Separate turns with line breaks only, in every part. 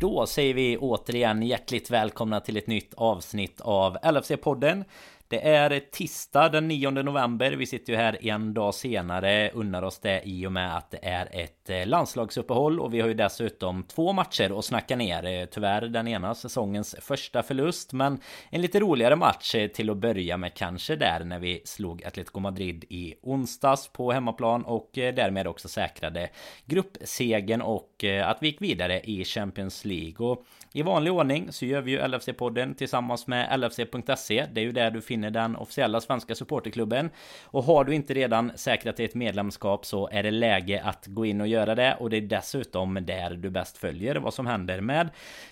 Då säger vi återigen hjärtligt välkomna till ett nytt avsnitt av LFC-podden. Det är tisdag den 9 november. Vi sitter ju här en dag senare, unnar oss det i och med att det är ett eh, landslagsuppehåll och vi har ju dessutom två matcher att snacka ner. Eh, tyvärr den ena säsongens första förlust, men en lite roligare match eh, till att börja med kanske där när vi slog Atletico Madrid i onsdags på hemmaplan och därmed också säkrade gruppsegen och att vi gick vidare i Champions League. Och i vanlig ordning så gör vi ju LFC-podden tillsammans med LFC.se. Det är ju där du finner den officiella svenska supporterklubben. Och har du inte redan säkrat ett medlemskap så är det läge att gå in och göra det. Och det är dessutom där du bäst följer vad som händer med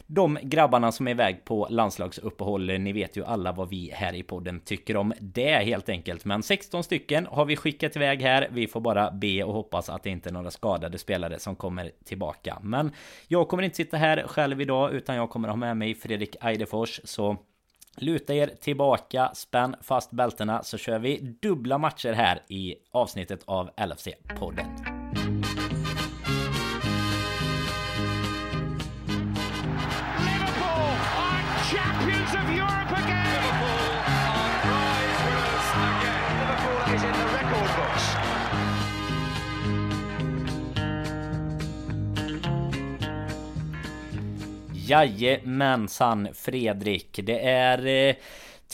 de grabbarna som är iväg på landslagsuppehåll. Ni vet ju alla vad vi här i podden tycker om det helt enkelt. Men 16 stycken har vi skickat iväg här. Vi får bara be och hoppas att det inte är några skadade spelare som kommer tillbaka. Men jag kommer inte sitta här själv idag utan jag kommer ha med mig Fredrik Eidefors. Så Luta er tillbaka, spänn fast bältena så kör vi dubbla matcher här i avsnittet av LFC-podden. Jajamensan Fredrik. Det är eh,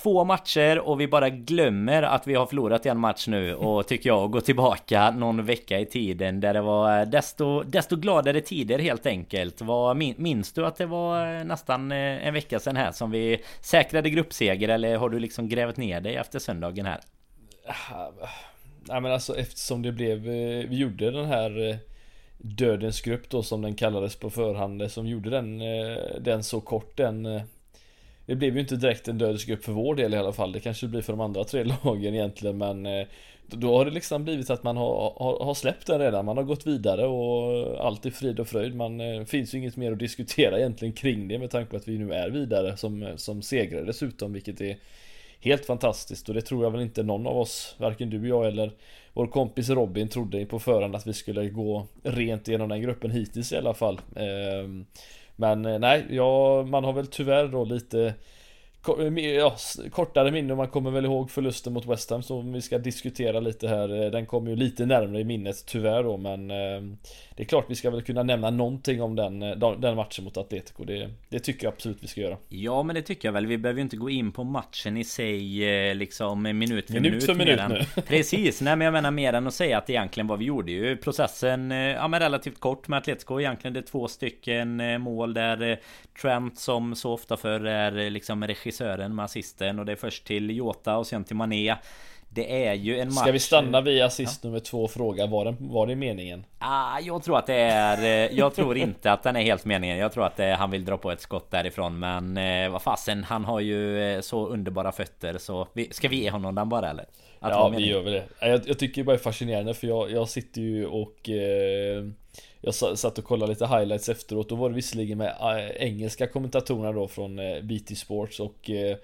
två matcher och vi bara glömmer att vi har förlorat en match nu och tycker jag gå tillbaka någon vecka i tiden där det var desto, desto gladare tider helt enkelt. Vad, minns du att det var nästan eh, en vecka sedan här som vi säkrade gruppseger eller har du liksom grävt ner dig efter söndagen här?
Nej men alltså eftersom det blev, eh, vi gjorde den här Dödens grupp då som den kallades på förhand som gjorde den, eh, den så kort den eh, Det blev ju inte direkt en dödens grupp för vår del i alla fall. Det kanske blir för de andra tre lagen egentligen men eh, Då har det liksom blivit att man har, har, har släppt den redan. Man har gått vidare och allt är frid och fröjd. Man finns ju inget mer att diskutera egentligen kring det med tanke på att vi nu är vidare som, som segrare dessutom vilket är Helt fantastiskt och det tror jag väl inte någon av oss Varken du, jag eller vår kompis Robin trodde på förhand att vi skulle gå rent igenom den gruppen hittills i alla fall. Ehm, men eh, nej, ja, man har väl tyvärr då lite ja, kortare minne man kommer väl ihåg förlusten mot West Ham som vi ska diskutera lite här. Eh, den kommer ju lite närmare i minnet tyvärr då men ehm, det är klart vi ska väl kunna nämna någonting om den, eh, den matchen mot Atletico. Det, det tycker jag absolut vi ska göra.
Ja, men det tycker jag väl. Vi behöver ju inte gå in på matchen i sig eh, liksom minut för minut.
Minut för minut
nu. Precis, nej men jag menar mer än att säga att egentligen vad vi gjorde ju processen eh, ja, men relativt kort med Atletico. Egentligen det är två stycken mål där Trent som så ofta förr är liksom regissören med assisten och det är först till Jota och sen till Mané. Det är ju en match...
Ska vi stanna vid assist ja. nummer två och fråga var, den, var det meningen?
Ah, jag tror att det är... Eh, jag tror inte att den är helt meningen. Jag tror att det, han vill dra på ett skott därifrån. Men eh, vad fasen, han har ju eh, så underbara fötter. Så vi, ska vi ge honom den bara eller?
Att ja, vi gör väl det. Jag, jag tycker det bara är fascinerande för jag, jag sitter ju och... Eh, jag satt och kollade lite highlights efteråt. Då var det visserligen med eh, engelska kommentatorerna då från eh, BT Sports och... Eh,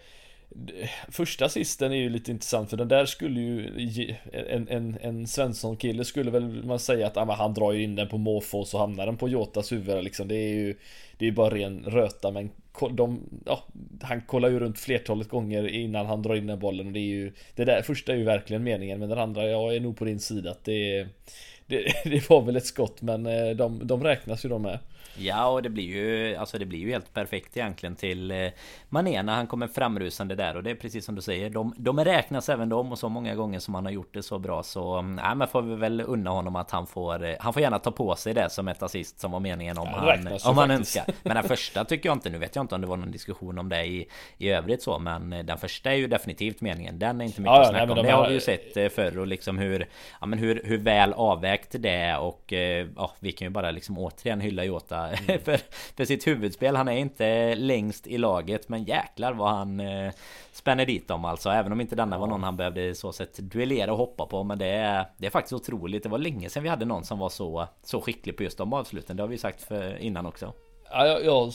första assisten är ju lite intressant för den där skulle ju En, en, en Svensson-kille skulle väl man säga att ah, han drar ju in den på måfå och så hamnar den på Jotas huvud liksom Det är ju Det är ju bara ren röta men de, ja, Han kollar ju runt flertalet gånger innan han drar in den bollen och det är ju Det där första är ju verkligen meningen men den andra jag är nog på din sida att det är det, det var väl ett skott men eh, de, de räknas ju de med
Ja och det blir ju Alltså det blir ju helt perfekt egentligen till eh, Mané när han kommer framrusande där och det är precis som du säger. De, de räknas även de och så många gånger som han har gjort det så bra så Nej men får vi väl unna honom att han får eh, Han får gärna ta på sig det som ett assist som var meningen om ja, han Om han önskar. Men den första tycker jag inte Nu vet jag inte om det var någon diskussion om det i, i övrigt så Men eh, den första är ju definitivt meningen. Den är inte mycket ja, att snacka nej, om. Det har vi ju sett förr och liksom hur Ja men hur, hur väl avvägt det är och Ja vi kan ju bara liksom återigen hylla Jota mm. för, för sitt huvudspel. Han är inte längst i laget men jäklar vad han eh, spänner dit dem alltså. Även om inte denna var någon han behövde så sett duellera och hoppa på. Men det är, det är faktiskt otroligt. Det var länge sedan vi hade någon som var så, så skicklig på just de avsluten. Det har vi sagt för innan också.
Ja, jag, jag har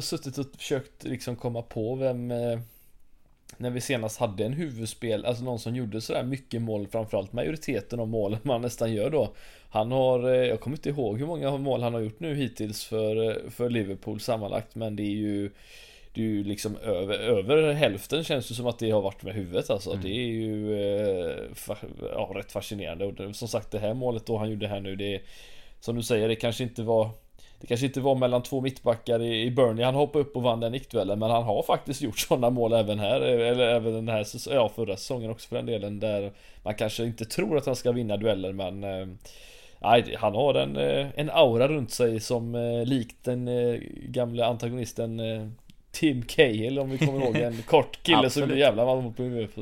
suttit och försökt liksom komma på vem eh, när vi senast hade en huvudspel, alltså någon som gjorde sådär mycket mål, framförallt majoriteten av målen man nästan gör då. Han har, eh, jag kommer inte ihåg hur många mål han har gjort nu hittills för, eh, för Liverpool sammanlagt, men det är ju det är ju liksom över, över hälften känns det som att det har varit med huvudet alltså. Mm. Det är ju eh, ja, rätt fascinerande. Och som sagt det här målet då han gjorde här nu det Som du säger det kanske inte var Det kanske inte var mellan två mittbackar i, i Burnley Han hoppade upp och vann den nickduellen Men han har faktiskt gjort sådana mål även här Eller även den här ja förra säsongen också för den delen Där man kanske inte tror att han ska vinna dueller men eh, Nej, han har en, eh, en aura runt sig som eh, likt den gamla antagonisten Tim Cahill om vi kommer ihåg en kort kille som blir jävla man på huvudet.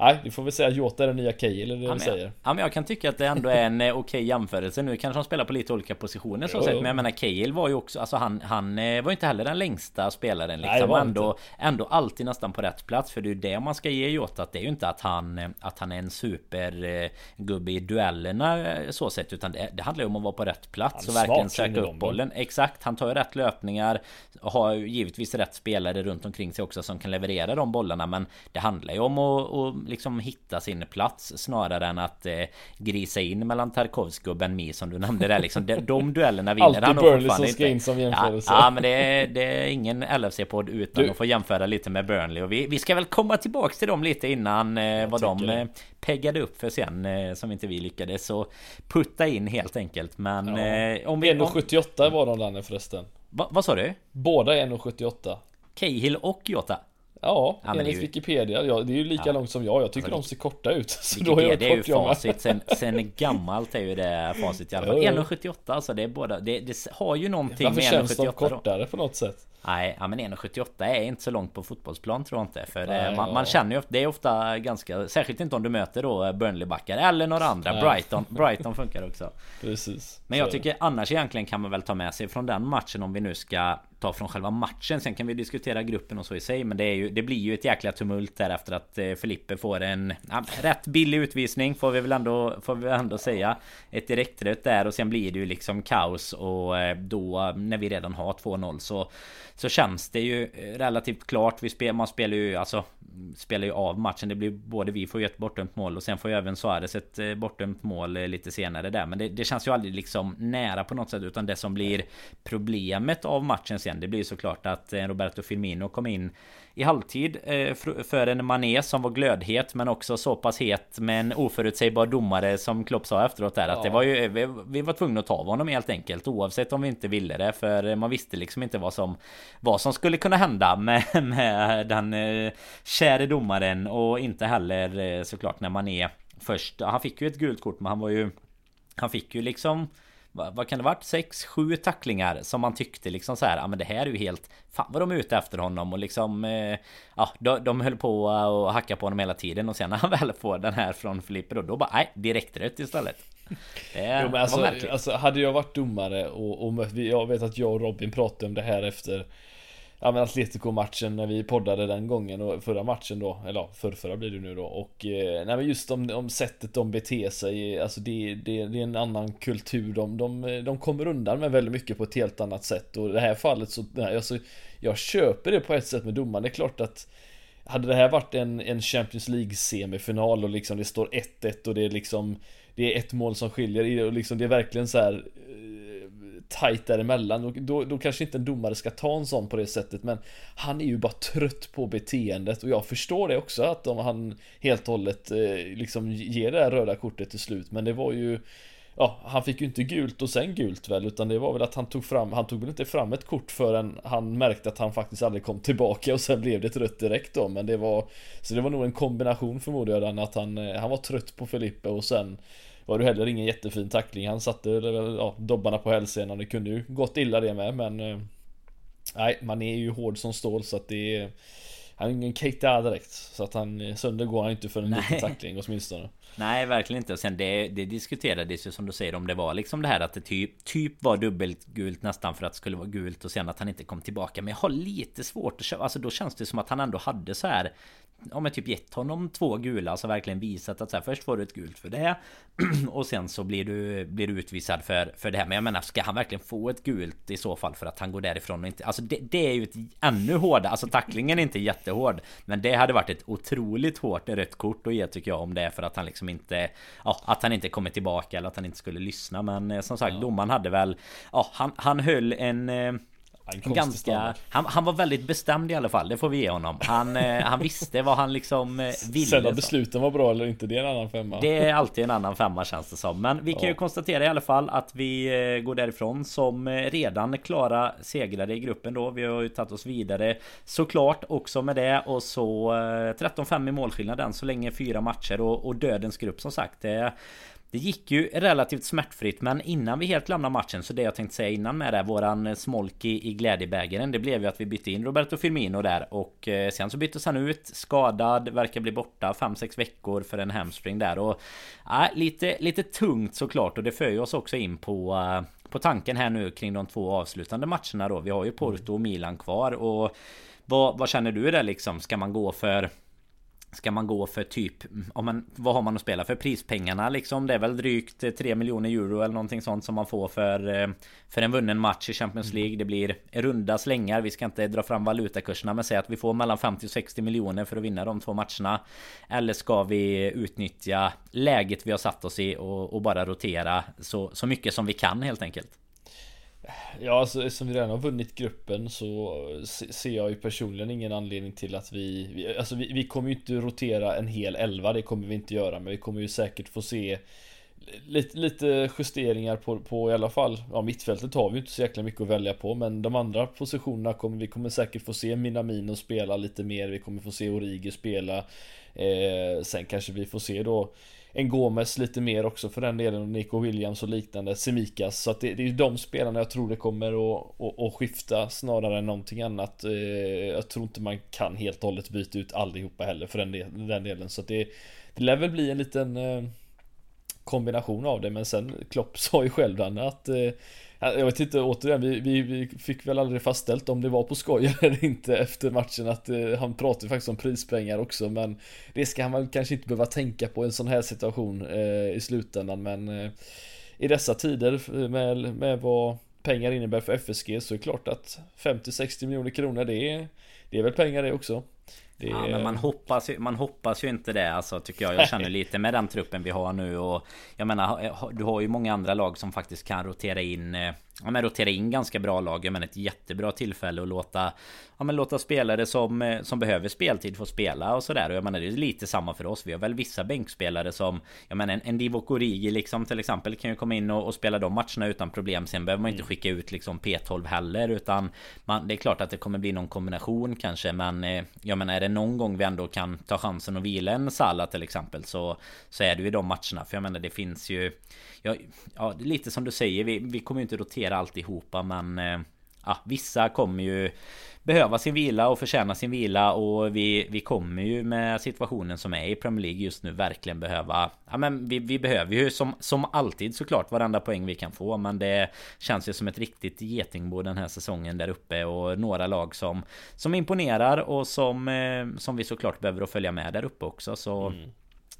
Nej, du får väl säga att Jota är den nya Cahill, eller det ja, du säger.
Ja, men jag kan tycka att det ändå är en eh, okej okay jämförelse. Nu kanske de spelar på lite olika positioner så sett. Men jag menar Cahill var ju också, alltså han, han eh, var ju inte heller den längsta spelaren liksom. Nej, ändå, ändå alltid nästan på rätt plats. För det är ju det man ska ge Jota. Att det är ju inte att han, eh, att han är en supergubbe i duellerna så sett. Utan det, det handlar ju om att vara på rätt plats och verkligen söka upp bollen. Exakt, han tar ju rätt löpningar. Har givetvis rätt spelare runt omkring sig också som kan leverera de bollarna. Men det handlar ju om att liksom hitta sin plats snarare än att eh, grisa in mellan Tarkovsky och Ben Mi som du nämnde där liksom. De, de duellerna vinner
Alltid
han
Burnley som ska in som jämförelse.
Ja, ja men det är, det är ingen LFC-podd utan du... att få jämföra lite med Burnley. Och vi, vi ska väl komma tillbaks till dem lite innan eh, vad de eh, peggade upp för sen eh, som inte vi lyckades så putta in helt enkelt. Men ja.
eh, om vi... 1,78 var de där förresten.
Va, vad sa du?
Båda är 1,78.
Cahill och Jota.
Ja, ja enligt ju... Wikipedia. Ja, det är ju lika ja. långt som jag. Jag tycker alltså, de ser korta ut.
Så Wikipedia då är, jag är ju facit. Sen, sen gammalt är ju det facit i alla fall. 1,78 alltså. Det är båda. Det, det har ju någonting
Varför med 1,78 känns de kortare då? på något sätt?
Nej, ja, men 1,78 är inte så långt på fotbollsplan tror jag inte. För Nej, det, man, man, känner ju det är ofta ganska Särskilt inte om du möter då Burnley-backar eller några andra. Nej. Brighton, Brighton funkar också.
Precis.
Men jag tycker annars egentligen kan man väl ta med sig från den matchen om vi nu ska ta från själva matchen. Sen kan vi diskutera gruppen och så i sig. Men det, är ju, det blir ju ett jäkla tumult där efter att eh, Felipe får en ja, rätt billig utvisning. Får vi väl ändå, får vi ändå säga. Ett direktrött där och sen blir det ju liksom kaos. Och eh, då när vi redan har 2-0 så så känns det ju eh, relativt klart. Vi spel, man spelar ju alltså Spelar ju av matchen. Det blir både vi får ju ett bortdömt mål och sen får ju även Suarez ett eh, bortdömt mål eh, lite senare där. Men det, det, känns ju aldrig liksom nära på något sätt. Utan det som blir problemet av matchen sen. Det blir såklart att Roberto Firmino kom in i halvtid eh, för en Mané som var glödhet men också så pass het med en oförutsägbar domare som Klopp sa efteråt där ja. att det var ju vi, vi, var tvungna att ta honom helt enkelt oavsett om vi inte ville det för man visste liksom inte vad som vad som skulle kunna hända med, med den eh, käre domaren och inte heller eh, såklart när Mané först han fick ju ett gult kort men han var ju han fick ju liksom vad, vad kan det varit? 6-7 tacklingar som man tyckte liksom så här, ja men det här är ju helt Fan vad de är ute efter honom och liksom eh, Ja de, de höll på och hacka på honom hela tiden och sen när han väl får den här från Filipper då, då bara nej direkt rött istället
Det jo, men alltså, alltså hade jag varit domare och, och jag vet att jag och Robin pratade om det här efter ja men Atletico-matchen när vi poddade den gången och förra matchen då, eller ja, förra blir det nu då. Och eh, nej men just om, om sättet de beter sig, alltså det, det, det är en annan kultur, de, de, de kommer undan med väldigt mycket på ett helt annat sätt. Och i det här fallet så, nej, alltså jag köper det på ett sätt med domaren, det är klart att hade det här varit en, en Champions League semifinal och liksom det står 1-1 och det är liksom Det är ett mål som skiljer och liksom det är verkligen så här eh, tight däremellan. Då, då, då kanske inte en domare ska ta en sån på det sättet men Han är ju bara trött på beteendet. Och jag förstår det också att om han helt och hållet eh, liksom ger det här röda kortet till slut. Men det var ju Ja, han fick ju inte gult och sen gult väl utan det var väl att han tog fram Han tog väl inte fram ett kort förrän han märkte att han faktiskt aldrig kom tillbaka och sen blev det ett rött direkt då. Men det var Så det var nog en kombination förmodar jag att han eh, Han var trött på Felipe och sen var det heller ingen jättefin tackling. Han satte ja, dobbarna på hälsenan. Det kunde ju gått illa det med men eh, Nej, man är ju hård som stål så att det är Han är ingen Keita direkt. Så att han, sönder går han inte för en liten tackling åtminstone.
Nej, verkligen inte. Sen det, det diskuterades ju som du säger om det var liksom det här att det typ, typ var dubbelt gult nästan för att det skulle vara gult och sen att han inte kom tillbaka. Men jag har lite svårt att köpa. Alltså då känns det som att han ändå hade så här ja men typ gett honom två gula, alltså verkligen visat att så här, först får du ett gult för det och sen så blir du, blir du utvisad för, för det här. Men jag menar, ska han verkligen få ett gult i så fall för att han går därifrån och inte... Alltså det, det är ju ett ännu hårdare, alltså tacklingen är inte jättehård. Men det hade varit ett otroligt hårt rött kort att ge tycker jag om det är för att han liksom inte... Ja, att han inte kommer tillbaka eller att han inte skulle lyssna. Men eh, som sagt, ja. domaren hade väl... Ja, han, han höll en... Eh, ganska... Han, han, var väldigt bestämd i alla fall, det får vi ge honom. Han, eh, han visste vad han liksom eh, ville. Sen
om besluten var bra eller inte, det är en annan femma.
Det är alltid en annan femma känns det som. Men vi kan ja. ju konstatera i alla fall att vi eh, går därifrån som redan klara segrare i gruppen då. Vi har ju tagit oss vidare såklart också med det. Och så 13-5 i målskillnad än så länge, fyra matcher och, och dödens grupp som sagt. Det, det gick ju relativt smärtfritt men innan vi helt lämnar matchen så det jag tänkte säga innan med det våran eh, smolk i, i glädjebägaren Det blev ju att vi bytte in Roberto Firmino där och eh, sen så byttes han ut skadad verkar bli borta 5-6 veckor för en hamstring där och äh, lite, lite tungt såklart och det för ju oss också in på äh, på tanken här nu kring de två avslutande matcherna då Vi har ju Porto och Milan kvar och vad, vad känner du där liksom? Ska man gå för Ska man gå för typ om man, Vad har man att spela för prispengarna liksom? Det är väl drygt 3 miljoner euro eller någonting sånt som man får för eh, För en vunnen match i Champions mm. League Det blir runda slängar Vi ska inte dra fram valutakurserna men säg att vi får mellan 50 och 60 miljoner för att vinna de två matcherna Eller ska vi utnyttja läget vi har satt oss i och, och bara rotera så, så mycket som vi kan helt enkelt
Ja, alltså eftersom vi redan har vunnit gruppen så ser jag ju personligen ingen anledning till att vi, vi Alltså vi, vi kommer ju inte rotera en hel elva, det kommer vi inte göra, men vi kommer ju säkert få se Lite, lite justeringar på, på i alla fall. Ja mittfältet har vi inte så jäkla mycket att välja på Men de andra positionerna kommer vi kommer säkert få se Minamino spela lite mer Vi kommer få se Origi spela eh, Sen kanske vi får se då en Gomes lite mer också för den delen och Nico Williams och liknande Semikas så att det, det är ju de spelarna jag tror det kommer att, att, att skifta snarare än någonting annat. Eh, jag tror inte man kan helt och hållet byta ut allihopa heller för den, del, den delen. Så att det, det lär väl bli en liten eh, kombination av det. Men sen Klopp sa ju själv att eh, jag vet inte, återigen, vi, vi, vi, fick väl aldrig fastställt om det var på skoj eller inte efter matchen att eh, han pratade faktiskt om prispengar också men det ska han väl kanske inte behöva tänka på i en sån här situation eh, i slutändan men eh, i dessa tider med, med vad pengar innebär för FSG så är det klart att 50-60 miljoner kronor det är, det är väl pengar det också.
Det... Ja, men man hoppas, ju, man hoppas ju inte det alltså tycker jag. Jag känner lite med den truppen vi har nu och Jag menar du har ju många andra lag som faktiskt kan rotera in eh, Ja men rotera in ganska bra lag. Menar ett jättebra tillfälle att låta Ja men låta spelare som, eh, som behöver speltid få spela och sådär. Och jag menar det är lite samma för oss. Vi har väl vissa bänkspelare som Jag menar en, en Divock Origi liksom till exempel kan ju komma in och, och, spela de matcherna utan problem. Sen behöver man inte mm. skicka ut liksom P12 heller utan man, Det är klart att det kommer bli någon kombination kanske men eh, Jag menar är det någon gång vi ändå kan ta chansen att vila en Salah till exempel så Så är det ju de matcherna. För jag menar det finns ju Ja, ja lite som du säger vi, vi kommer ju inte rotera alltihopa men eh, Ja, vissa kommer ju behöva sin vila och förtjäna sin vila och vi, vi kommer ju med situationen som är i Premier League just nu verkligen behöva Ja men vi, vi behöver ju som, som alltid såklart varenda poäng vi kan få men det känns ju som ett riktigt getingbo den här säsongen där uppe och några lag som Som imponerar och som eh, Som vi såklart behöver att följa med där uppe också så mm.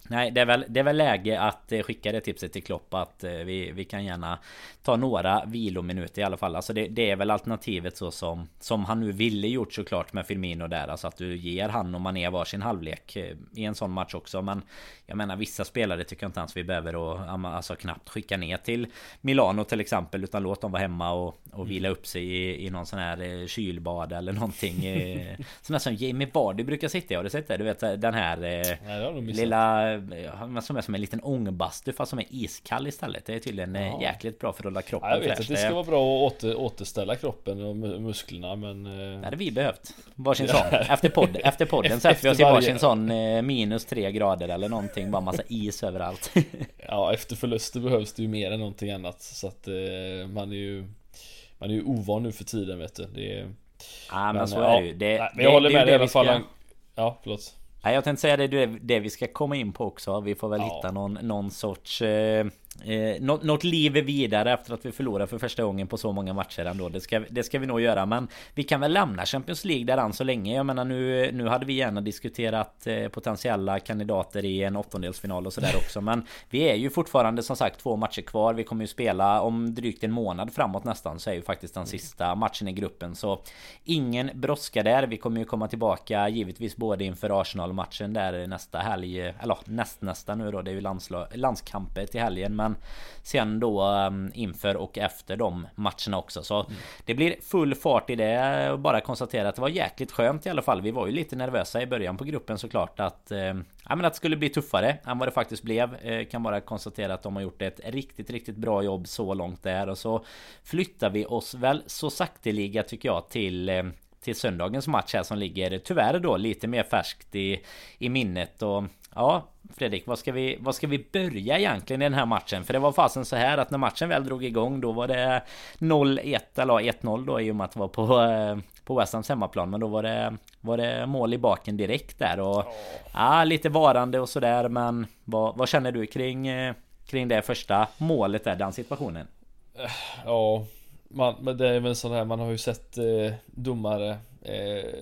Nej det är, väl, det är väl läge att eh, skicka det tipset till Klopp att eh, vi, vi kan gärna ta några vilominuter i alla fall. Alltså det, det, är väl alternativet så som, som han nu ville gjort såklart med Firmino där. Alltså att du ger han och Mané varsin halvlek eh, i en sån match också. Men jag menar vissa spelare tycker jag inte ens vi behöver och alltså knappt skicka ner till Milano till exempel. Utan låt dem vara hemma och, och vila upp sig i, i någon sån här kylbad eller någonting. sån här som Jamie Vardy brukar sitta i. Har du sett det? Du vet den här Nej, lilla som är som en liten ångbastu fast som är iskall istället. Det är tydligen eh, ja. jäkligt bra för att hålla kroppen
ja, Jag vet fräsch. att det ska vara bra att åter, återställa kroppen och musklerna men...
Det hade vi behövt. Varsin sån. Efter, podd, efter podden sätter vi oss i varsin sån eh, minus tre grader eller någonting. Bara massa is överallt.
ja, efter förluster behövs det ju mer än någonting annat. Så att eh, man är ju... Man är ju ovan nu för tiden vet du. Det är,
Ja men, men så är det ju. Det,
men jag håller med dig i alla fall. Ja, förlåt.
Nej, jag tänkte säga det, det, det vi ska komma in på också. Vi får väl ja. hitta någon, någon sorts eh, Eh, något, något liv vidare efter att vi förlorar för första gången på så många matcher ändå. Det ska, det ska vi nog göra. Men vi kan väl lämna Champions League där än så länge. Jag menar nu, nu hade vi gärna diskuterat eh, potentiella kandidater i en åttondelsfinal och sådär också. Men vi är ju fortfarande som sagt två matcher kvar. Vi kommer ju spela om drygt en månad framåt nästan. Så är ju faktiskt den sista matchen i gruppen. Så ingen brådska där. Vi kommer ju komma tillbaka givetvis både inför Arsenal-matchen där nästa helg. Eller näst nästa nu då. Det är ju landskamper till helgen. Men sen då um, inför och efter de matcherna också. Så mm. det blir full fart i det. Bara konstatera att det var jäkligt skönt i alla fall. Vi var ju lite nervösa i början på gruppen såklart att eh, Ja men att det skulle bli tuffare än vad det faktiskt blev eh, Kan bara konstatera att de har gjort ett riktigt riktigt bra jobb så långt där och så Flyttar vi oss väl så sakteliga tycker jag till eh, till söndagens match här som ligger tyvärr då lite mer färskt i, i minnet och Ja Fredrik, vad ska, vi, vad ska vi börja egentligen i den här matchen? För det var fasen så här att när matchen väl drog igång då var det 0-1 eller 1-0 då i och med att det var på, eh, på West Hams hemmaplan. Men då var det, var det mål i baken direkt där och oh. ja, lite varande och sådär. Men vad, vad känner du kring, eh, kring det första målet där, den situationen?
Ja, man, men det är väl sån här, man har ju sett eh, domare eh,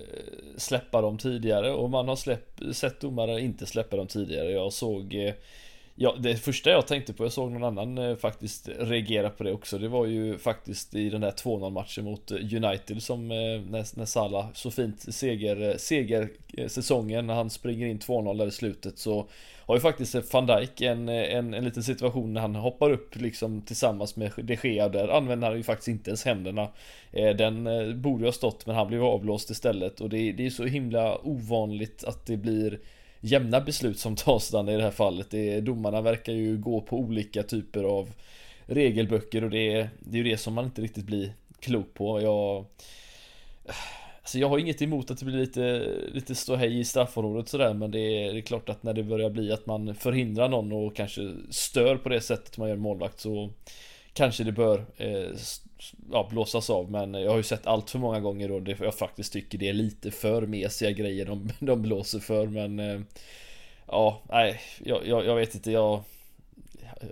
släppa dem tidigare och man har släpp, sett domare inte släppa dem tidigare. Jag såg eh, Ja, det första jag tänkte på, jag såg någon annan eh, faktiskt reagera på det också. Det var ju faktiskt i den där 2-0 matchen mot eh, United som eh, när, när Salah så fint seger, eh, seger eh, säsongen när han springer in 2-0 där i slutet så har ju faktiskt van Dijk en, en, en liten situation när han hoppar upp liksom tillsammans med de Gea. Där använder han ju faktiskt inte ens händerna. Eh, Den eh, borde ju ha stått men han blev avblåst istället. Och det, det är så himla ovanligt att det blir jämna beslut som tas i det här fallet. Det, domarna verkar ju gå på olika typer av regelböcker och det, det är ju det som man inte riktigt blir klok på. Jag Alltså jag har inget emot att det blir lite, lite ståhej i straffområdet sådär men det är, det är klart att när det börjar bli att man förhindrar någon och kanske stör på det sättet man gör målvakt så Kanske det bör eh, ja, blåsas av men jag har ju sett allt för många gånger det, jag faktiskt tycker det är lite för mesiga grejer de, de blåser för men eh, Ja, nej, jag, jag, jag vet inte, jag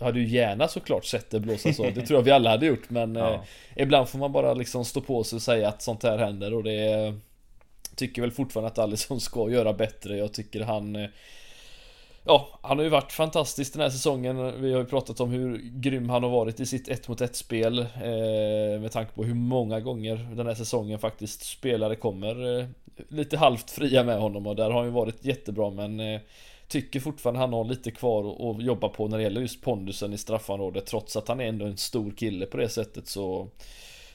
hade ju gärna såklart sett det blåsas av. Det tror jag vi alla hade gjort men ja. eh, Ibland får man bara liksom stå på sig och säga att sånt här händer och det Tycker väl fortfarande att Alisson ska göra bättre. Jag tycker han eh, Ja, han har ju varit fantastisk den här säsongen. Vi har ju pratat om hur grym han har varit i sitt 1 mot 1 spel eh, Med tanke på hur många gånger den här säsongen faktiskt spelare kommer eh, Lite halvt fria med honom och där har han ju varit jättebra men eh, Tycker fortfarande han har lite kvar att jobba på när det gäller just pondusen i straffområdet Trots att han är ändå en stor kille på det sättet så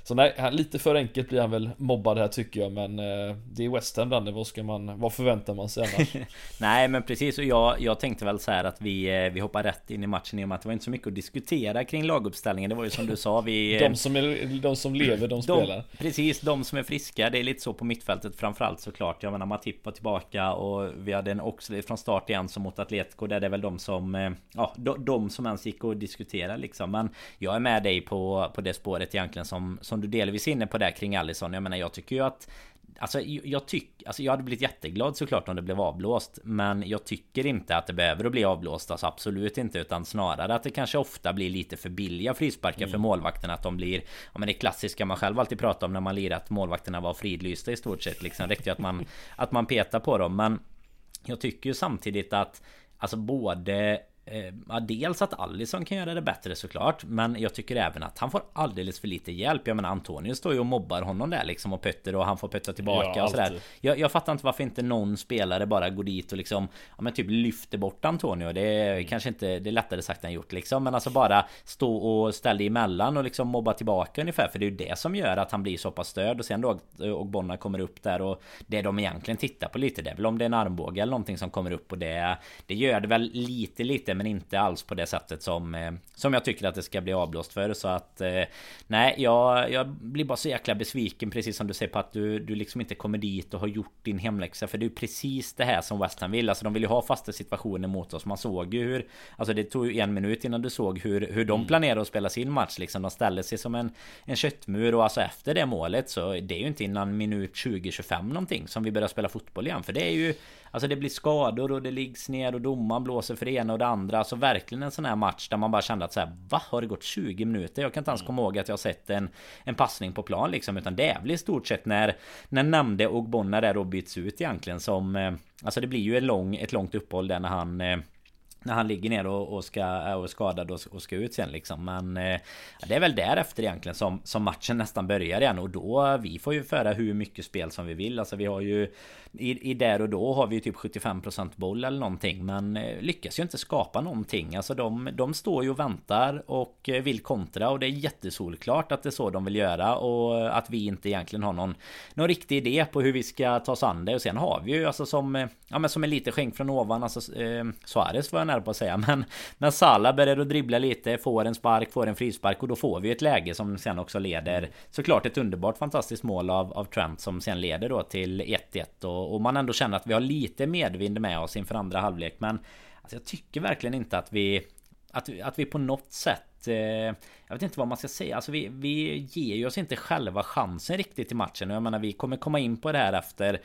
så nej, lite för enkelt blir han väl mobbad här tycker jag men eh, Det är West Ham Danne, vad ska man, vad förväntar man sig annars?
nej men precis. Och jag, jag tänkte väl så här att vi, eh, vi hoppar rätt in i matchen i och med att det var inte så mycket att diskutera kring laguppställningen. Det var ju som du sa vi...
de, som är, de som lever, de spelar.
de, Precis, de som är friska. Det är lite så på mittfältet framförallt såklart. Jag menar Matip var tillbaka och vi hade en Oxley från start igen som mot Atletico. Där det är väl de som eh, Ja, de, de som ens gick att diskutera liksom. Men jag är med dig på, på det spåret egentligen som, som du delvis är inne på där kring Allison. Jag menar jag tycker ju att Alltså jag tycker, alltså jag hade blivit jätteglad såklart om det blev avblåst Men jag tycker inte att det behöver att bli avblåst Alltså absolut inte utan snarare att det kanske ofta blir lite för billiga frisparkar mm. för målvakterna Att de blir Ja men det klassiska man själv alltid pratar om när man lirar att målvakterna var fridlysta i stort sett liksom räckte ju att man Att man petar på dem men Jag tycker ju samtidigt att Alltså både ja, dels att Allison kan göra det bättre såklart Men jag tycker även att han får alldeles för lite hjälp. Jag menar Antonio står ju och mobbar honom där liksom och Petter och han får putta tillbaka ja, och sådär. jag, jag, fattar inte varför inte någon spelare bara går dit och liksom Ja men typ lyfter bort Antonio. Det är mm. kanske inte Det är lättare sagt än gjort liksom Men alltså bara stå och ställa emellan och liksom mobba tillbaka ungefär För det är ju det som gör att han blir så pass störd. Och sen då och Bonna kommer upp där och Det de egentligen tittar på lite Det är väl om det är en armbåge eller någonting som kommer upp och det Det gör det väl lite lite men inte alls på det sättet som eh, Som jag tycker att det ska bli avblåst för. Så att eh, Nej jag, jag blir bara så jäkla besviken precis som du säger på att du, du liksom inte kommer dit och har gjort din hemläxa. För det är precis det här som West Ham vill. Alltså de vill ju ha fasta situationer mot oss. Man såg ju hur Alltså det tog ju en minut innan du såg hur, hur de mm. planerar att spela sin match liksom. De ställer sig som en, en köttmur och alltså efter det målet så Det är ju inte innan minut 20-25 någonting som vi börjar spela fotboll igen. För det är ju Alltså det blir skador och det liggs ner och domaren blåser för det ena och det andra. Alltså verkligen en sån här match där man bara kände att så här, Va? Har det gått 20 minuter? Jag kan inte ens komma ihåg att jag sett en, en passning på plan liksom. Utan det är väl i stort sett när, när nämnde och Bonna där då byts ut egentligen som... Eh, alltså det blir ju ett, lång, ett långt uppehåll där när han... När han ligger ner och, och ska, är skadad och, och, ska ut sen liksom. Men eh, det är väl därefter egentligen som, som matchen nästan börjar igen. Och då, vi får ju föra hur mycket spel som vi vill. Alltså vi har ju i, i där och då har vi ju typ 75% boll eller någonting. Men eh, lyckas ju inte skapa någonting. Alltså de, de står ju och väntar och eh, vill kontra. Och det är jättesolklart att det är så de vill göra. Och att vi inte egentligen har någon, någon riktig idé på hur vi ska ta oss an det. Och sen har vi ju alltså som, eh, ja men som en liten skänk från ovan. Alltså eh, Suarez var jag här på att säga. Men när Salah börjar att dribbla lite, får en spark, får en frispark. Och då får vi ett läge som sen också leder såklart ett underbart fantastiskt mål av, av Trent som sen leder då till 1-1. Och och, man ändå känner att vi har lite medvind med oss inför andra halvlek. Men alltså, jag tycker verkligen inte att vi att, att vi på något sätt eh, Jag vet inte vad man ska säga Alltså vi, vi ger ju oss inte själva chansen riktigt i matchen Jag menar vi kommer komma in på det här efter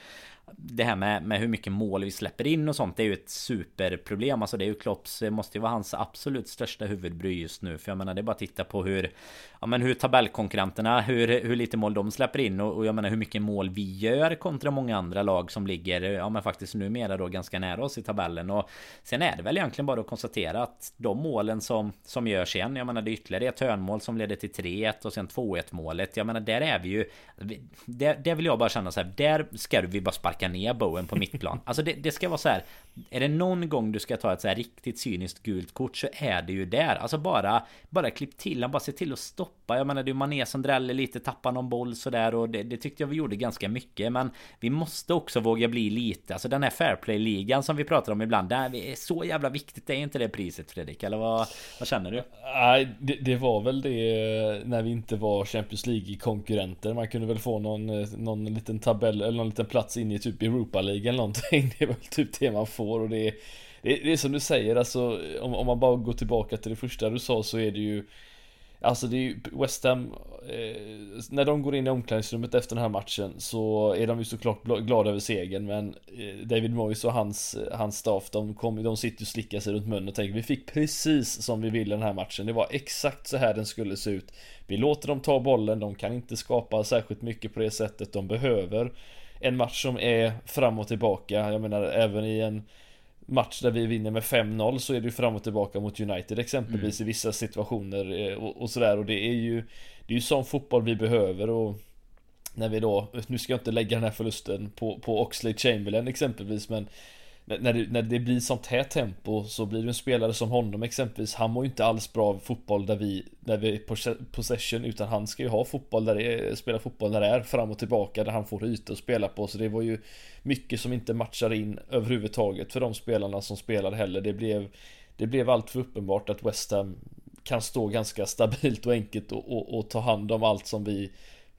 det här med, med hur mycket mål vi släpper in och sånt Det är ju ett superproblem. Alltså det är ju Klopps Måste ju vara hans absolut största huvudbry just nu. För jag menar det är bara att titta på hur Ja men hur tabellkonkurrenterna Hur, hur lite mål de släpper in. Och, och jag menar hur mycket mål vi gör Kontra många andra lag som ligger Ja men faktiskt numera då ganska nära oss i tabellen. Och Sen är det väl egentligen bara att konstatera att De målen som Som görs igen Jag menar det är ytterligare ett hörnmål som leder till 3-1 och sen 2-1 målet. Jag menar där är vi ju Där, där vill jag bara känna så här Där ska vi bara sparka sparkar ner Bowen på mittplan. Alltså det, det, ska vara så här. Är det någon gång du ska ta ett så här riktigt cyniskt gult kort så är det ju där. Alltså bara, bara klipp till han bara se till att stoppa. Jag menar det är Mané som dräller lite, tappar någon boll sådär och det, det tyckte jag vi gjorde ganska mycket. Men vi måste också våga bli lite, alltså den här fairplay-ligan som vi pratar om ibland. Det är så jävla viktigt, det är inte det priset Fredrik? Eller vad, vad känner du?
Nej, det, det, var väl det när vi inte var Champions League-konkurrenter. Man kunde väl få någon, eh, någon liten tabell eller någon liten plats in i ett typ Europa League eller någonting. Det är väl typ det man får och det är, det är, det är som du säger alltså om, om man bara går tillbaka till det första du sa så är det ju Alltså det är ju West Ham eh, När de går in i omklädningsrummet efter den här matchen så är de ju såklart glada över segern men eh, David Moyes och hans, hans staff de, kom, de sitter och slickar sig runt munnen och tänker vi fick precis som vi ville den här matchen. Det var exakt så här den skulle se ut. Vi låter dem ta bollen, de kan inte skapa särskilt mycket på det sättet de behöver. En match som är fram och tillbaka, jag menar även i en match där vi vinner med 5-0 så är det ju fram och tillbaka mot United exempelvis mm. i vissa situationer eh, och, och sådär och det är ju Det är ju sån fotboll vi behöver och När vi då, nu ska jag inte lägga den här förlusten på, på Oxley Chamberlain exempelvis men när det, när det blir sånt här tempo så blir det en spelare som honom exempelvis. Han mår ju inte alls bra av fotboll där vi När vi är på possession utan han ska ju ha fotboll där det är, spela fotboll när det är fram och tillbaka där han får ytor att spela på. Så det var ju Mycket som inte matchar in överhuvudtaget för de spelarna som spelade heller. Det blev Det blev allt för uppenbart att West Ham Kan stå ganska stabilt och enkelt och, och, och ta hand om allt som vi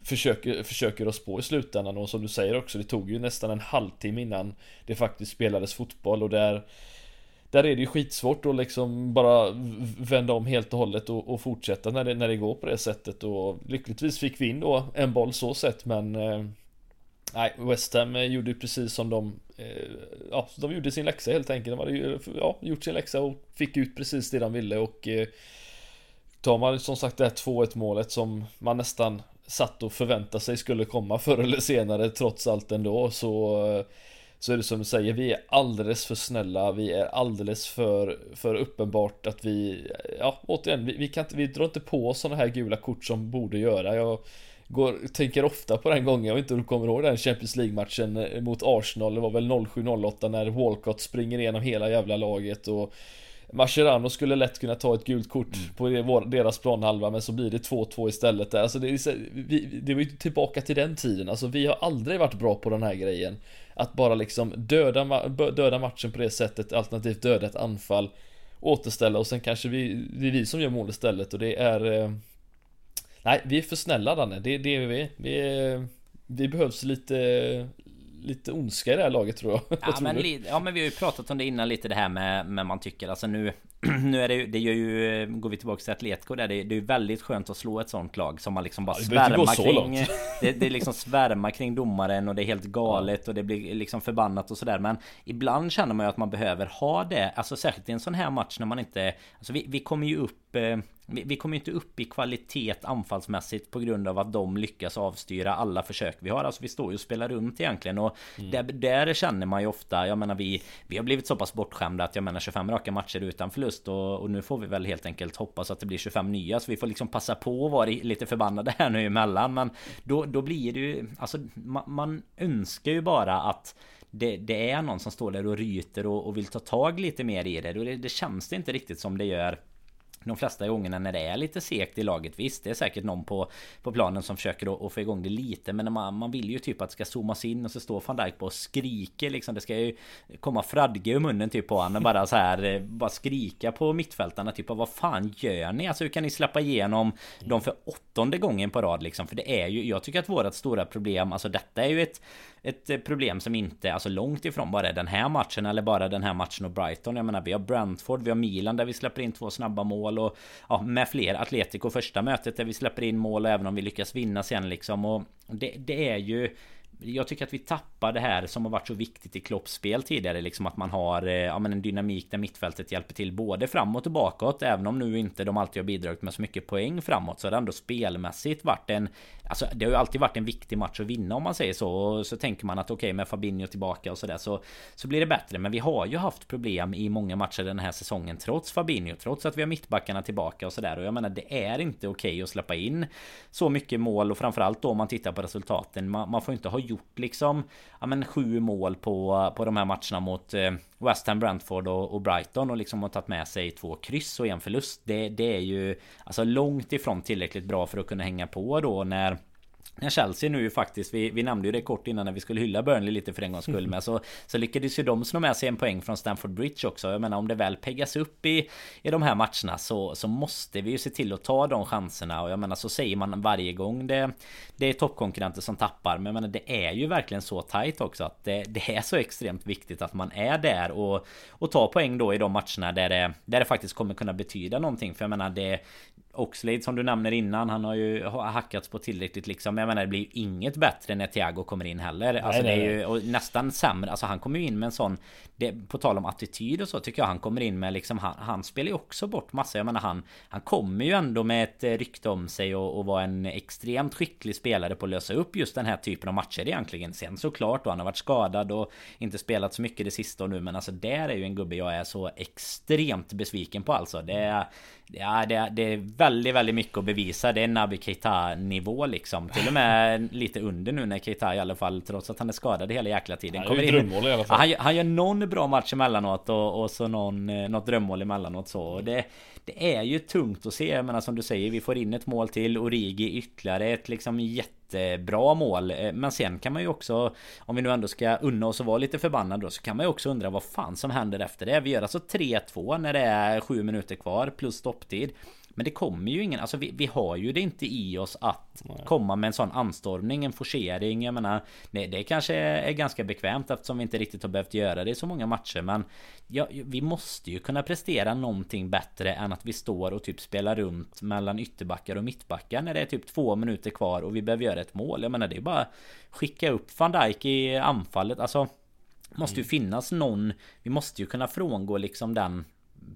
försöker, försöker oss på i slutändan och som du säger också det tog ju nästan en halvtimme innan det faktiskt spelades fotboll och där där är det ju skitsvårt att liksom bara vända om helt och hållet och, och, fortsätta när det, när det går på det sättet och lyckligtvis fick vi in då en boll så sett men eh, Nej, West Ham gjorde ju precis som de eh, Ja, de gjorde sin läxa helt enkelt. De hade ju, ja, gjort sin läxa och fick ut precis det de ville och eh, Tar man som sagt det här 2-1 målet som man nästan satt och förväntade sig skulle komma förr eller senare trots allt ändå så så är det som du säger, vi är alldeles för snälla, vi är alldeles för, för uppenbart att vi, ja återigen, vi, vi kan inte, vi drar inte på oss sådana här gula kort som borde göra. Jag går, tänker ofta på den gången, jag vet inte om du kommer ihåg den Champions League-matchen eh, mot Arsenal, det var väl 07-08 när Walcott springer igenom hela jävla laget och Mascherano skulle lätt kunna ta ett gult kort mm. på deras planhalva men så blir det 2-2 istället där. Alltså det, är, vi, det var ju tillbaka till den tiden. Alltså vi har aldrig varit bra på den här grejen. Att bara liksom döda, döda matchen på det sättet, alternativt döda ett anfall. Återställa och sen kanske vi, det är vi som gör mål istället och det är... Eh, nej, vi är för snälla Danne, det, det är vi. Vi, är, vi behövs lite, lite ondska i det här laget tror jag.
Ja, men, ja men vi har ju pratat om det innan lite det här med, med man tycker alltså nu nu är det ju, det gör ju, går vi tillbaka till Atletico där, det, det är ju väldigt skönt att slå ett sånt lag som man liksom bara
Ja,
svärmar kring. Det, det är liksom svärmar kring domaren och det är helt galet och det blir liksom förbannat och sådär. Men ibland känner man ju att man behöver ha det, alltså särskilt i en sån här match när man inte Alltså vi, vi kommer ju upp eh, vi, vi kommer inte upp i kvalitet anfallsmässigt på grund av att de lyckas avstyra alla försök vi har. Alltså vi står ju och spelar runt egentligen och
Mm.
där, där känner man ju ofta, jag menar vi, vi har blivit så pass bortskämda att jag menar 25 raka matcher utan förlust och, och nu får vi väl helt enkelt hoppas att det blir 25 nya så vi får liksom passa på att vara lite förbannade här nu emellan. Men då, då blir det ju, alltså man, man önskar ju bara att det, det är någon som står där och ryter och, och vill ta tag lite mer i det. Och det, det känns det inte riktigt som det gör de flesta gångerna när det är lite segt i laget Visst det är säkert någon på, på planen som försöker att, att få igång det lite Men man, man vill ju typ att det ska zoomas in och så står van Dijk på och skriker liksom Det ska ju komma fradge ur munnen typ på honom bara så här eh, Bara skrika på mittfältarna typ Vad fan gör ni? Alltså hur kan ni släppa igenom dem för åttonde gången på rad liksom? För det är ju Jag tycker att vårat stora problem Alltså detta är ju ett ett eh, problem som inte, alltså långt ifrån bara är den här matchen eller bara den här matchen och Brighton. Jag menar vi har Brentford, vi har Milan där vi släpper in två snabba mål och ja, med fler. Atletico första mötet där vi släpper in mål även om vi lyckas vinna sen liksom. Och det, det är ju jag tycker att vi tappar det här som har varit så viktigt i Klopps spel tidigare liksom att man har eh, ja, men en dynamik där mittfältet hjälper till både framåt och bakåt även om nu inte de alltid har bidragit med så mycket poäng framåt så har det ändå spelmässigt varit en Alltså det har ju alltid varit en viktig match att vinna om man säger så och så tänker man att okej okay, med Fabinho tillbaka och sådär så Så blir det bättre. Men vi har ju haft problem i många matcher den här säsongen trots Fabinho trots att vi har mittbackarna tillbaka och sådär och jag menar det är inte okej okay att släppa in Så mycket mål och framförallt då om man tittar på resultaten. Man, man får inte ha gjort liksom Ja men sju mål på, på de här matcherna mot eh, West Ham, Brentford och, och Brighton och liksom har tagit med sig två kryss och en förlust. Det, det är ju alltså långt ifrån tillräckligt bra för att kunna hänga på då när när Chelsea nu faktiskt, vi, vi nämnde ju det kort innan när vi skulle hylla Burnley lite för en gångs skull med så, så lyckades ju de slå med sig en poäng från Stamford Bridge också. Jag menar om det väl peggas upp i, i de här matcherna så, så måste vi ju se till att ta de chanserna och jag menar så säger man varje gång det, det är toppkonkurrenter som tappar. Men jag menar det är ju verkligen så tight också att det, det är så extremt viktigt att man är där och, och tar poäng då i de matcherna där det, där det faktiskt kommer kunna betyda någonting. För jag menar det Oxlade som du nämner innan Han har ju hackats på tillräckligt liksom. Jag menar det blir ju inget bättre när Thiago kommer in heller. Nej, Alltså nej, det är ju och nästan sämre. Alltså han kommer ju in med en sån det, På tal om attityd och så tycker jag han kommer in med liksom Han, han spelar ju också bort massa. Jag menar han Han kommer ju ändå med ett rykte om sig och, och vara en extremt skicklig spelare på att lösa upp just den här typen av matcher egentligen. Sen såklart då han har varit skadad och Inte spelat så mycket det sista och nu men alltså där är ju en gubbe jag är så extremt besviken på alltså. Det är Ja det, det är väldigt väldigt mycket att bevisa. Det är Naby Keita nivå liksom. Till och med lite under nu när Keita i alla fall Trots att han är skadad hela jäkla tiden
kommer in. i alla fall.
han, han gör någon bra match emellanåt och, och så någon, något drömmål emellanåt så. Och det, det är ju tungt att se. Jag menar som du säger Vi får in ett mål till. Origi ytterligare ett liksom jättebra mål. Eh, men sen kan man ju också Om vi nu ändå ska unna oss att vara lite förbannad då Så kan man ju också undra vad fan som händer efter det. Vi gör alltså 3-2 när det är 7 minuter kvar plus stopptid men det kommer ju ingen, alltså vi, vi har ju det inte i oss att Nej. komma med en sån anstormning, en forcering. Jag menar, det, det kanske är ganska bekvämt eftersom vi inte riktigt har behövt göra det i så många matcher. Men ja, vi måste ju kunna prestera någonting bättre än att vi står och typ spelar runt mellan ytterbackar och mittbackar när det är typ två minuter kvar och vi behöver göra ett mål. Jag menar det är bara skicka upp van Dijk i anfallet. Alltså Måste ju finnas någon Vi måste ju kunna frångå liksom den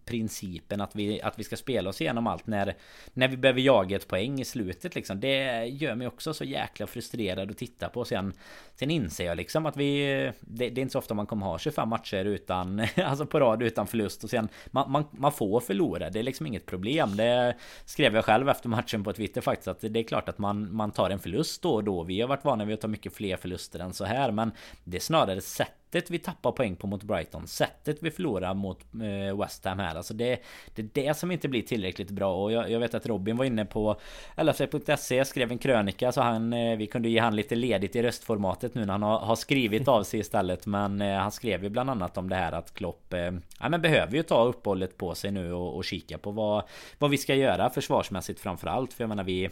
principen att vi, att vi ska spela oss igenom allt när, när vi behöver jaga ett poäng i slutet liksom. Det gör mig också så jäkla frustrerad att titta på. Sen, sen inser jag liksom att vi... Det, det är inte så ofta man kommer ha 25 matcher utan... Alltså på rad utan förlust och sen... Man, man, man får förlora, det är liksom inget problem. Det skrev jag själv efter matchen på Twitter faktiskt att det är klart att man, man tar en förlust då och då. Vi har varit vana vid att ta mycket fler förluster än så här men det är snarare sätt sättet vi tappar poäng på mot Brighton Sättet vi förlorar mot eh, West Ham här Alltså det, det är det som inte blir tillräckligt bra. Och jag, jag vet att Robin var inne på LFC.se Skrev en krönika så han eh, Vi kunde ge han lite ledigt i röstformatet nu när han har, har skrivit av sig istället. Men eh, han skrev ju bland annat om det här att Klopp Ja men behöver ju ta uppehållet på sig nu och, och kika på vad Vad vi ska göra försvarsmässigt framförallt För jag menar vi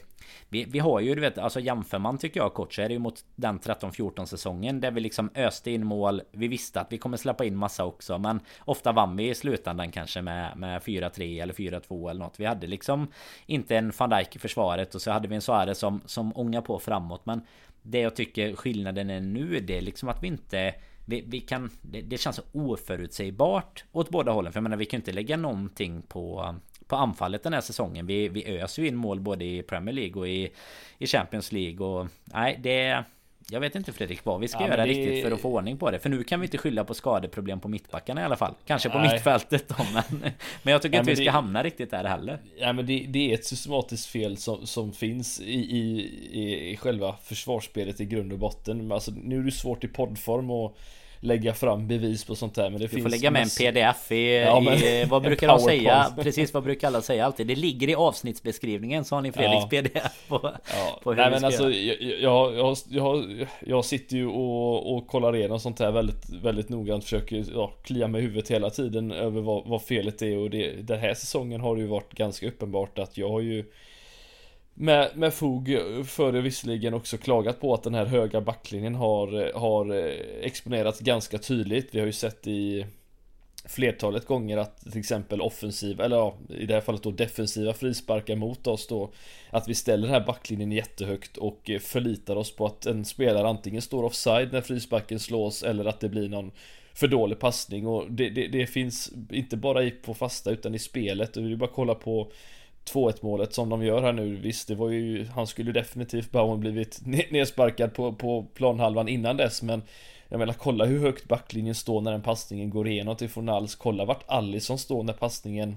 vi, vi har ju du vet Alltså jämför man tycker jag kort så är det ju mot den 13-14 säsongen Där vi liksom öste in mål Vi visste att vi kommer släppa in massa också men ofta vann vi i slutändan kanske med, med 4-3 eller 4-2 eller något. Vi hade liksom inte en van Dijk i försvaret och så hade vi en Suarez som, som ångar på framåt men det jag tycker skillnaden är nu det är liksom att vi inte vi, vi kan, det, det känns så oförutsägbart åt båda hållen. För jag menar vi kan inte lägga någonting på på anfallet den här säsongen. Vi, vi öser ju in mål både i Premier League och i, i Champions League och nej det jag vet inte Fredrik vad vi ska ja, göra det... riktigt för att få ordning på det. För nu kan vi inte skylla på skadeproblem på mittbackarna i alla fall. Kanske på Nej. mittfältet då men... Men jag tycker ja, inte vi ska det... hamna riktigt där heller.
Ja men det, det, är ett systematiskt fel som, som finns i, i, i själva försvarsspelet i grund och botten. Alltså nu är det svårt i poddform och lägga fram bevis på sånt här men det
du
finns
får lägga med en pdf i, ja, men, i vad brukar de säga? Precis vad brukar alla säga alltid? Det ligger i avsnittsbeskrivningen så har ni Fredriks ja. pdf på,
ja. på hur Nej men alltså jag, jag, jag, jag, jag sitter ju och, och kollar igenom sånt här väldigt, väldigt noggrant Försöker ja, klia i huvudet hela tiden över vad, vad felet är och det, den här säsongen har det ju varit ganska uppenbart att jag har ju med, med fog det visserligen också klagat på att den här höga backlinjen har, har eh, exponerats ganska tydligt. Vi har ju sett i flertalet gånger att till exempel offensiva, eller ja, i det här fallet då defensiva frisparkar mot oss då Att vi ställer den här backlinjen jättehögt och eh, förlitar oss på att en spelare antingen står offside när frisparken slås eller att det blir någon för dålig passning och det, det, det finns inte bara i på fasta utan i spelet och vi bara kolla på 2-1 målet som de gör här nu. Visst det var ju Han skulle definitivt Bowen blivit nedsparkad på, på planhalvan innan dess men Jag menar kolla hur högt backlinjen står när den passningen går igenom till Fornals. Kolla vart Allison står när passningen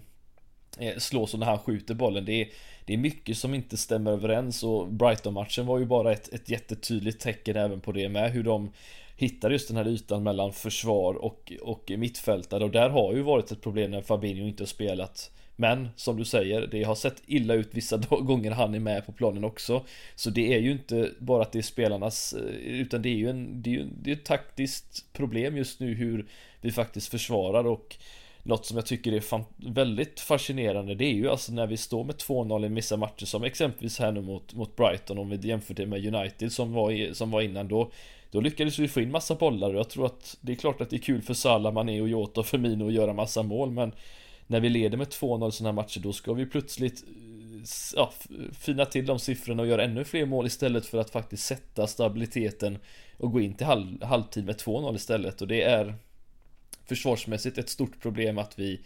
eh, Slås och när han skjuter bollen. Det är, det är mycket som inte stämmer överens och Brighton-matchen var ju bara ett, ett jättetydligt tecken även på det med hur de hittar just den här ytan mellan försvar och, och mittfältare. Och där har ju varit ett problem när Fabinho inte har spelat men som du säger, det har sett illa ut vissa gånger han är med på planen också. Så det är ju inte bara att det är spelarnas, eh, utan det är ju en, det är ju, det är ett taktiskt problem just nu hur vi faktiskt försvarar och något som jag tycker är fan, väldigt fascinerande det är ju alltså när vi står med 2-0 i vissa matcher som exempelvis här nu mot, mot Brighton om vi jämför det med United som var, som var innan då Då lyckades vi få in massa bollar och jag tror att det är klart att det är kul för Salah, Mané och Jota och Firmino att göra massa mål men när vi leder med 2-0 sådana här matcher då ska vi plötsligt eh, ja, fina till de siffrorna och göra ännu fler mål istället för att faktiskt sätta stabiliteten och gå in till halv, halvtid med 2-0 istället. Och det är försvarsmässigt ett stort problem att vi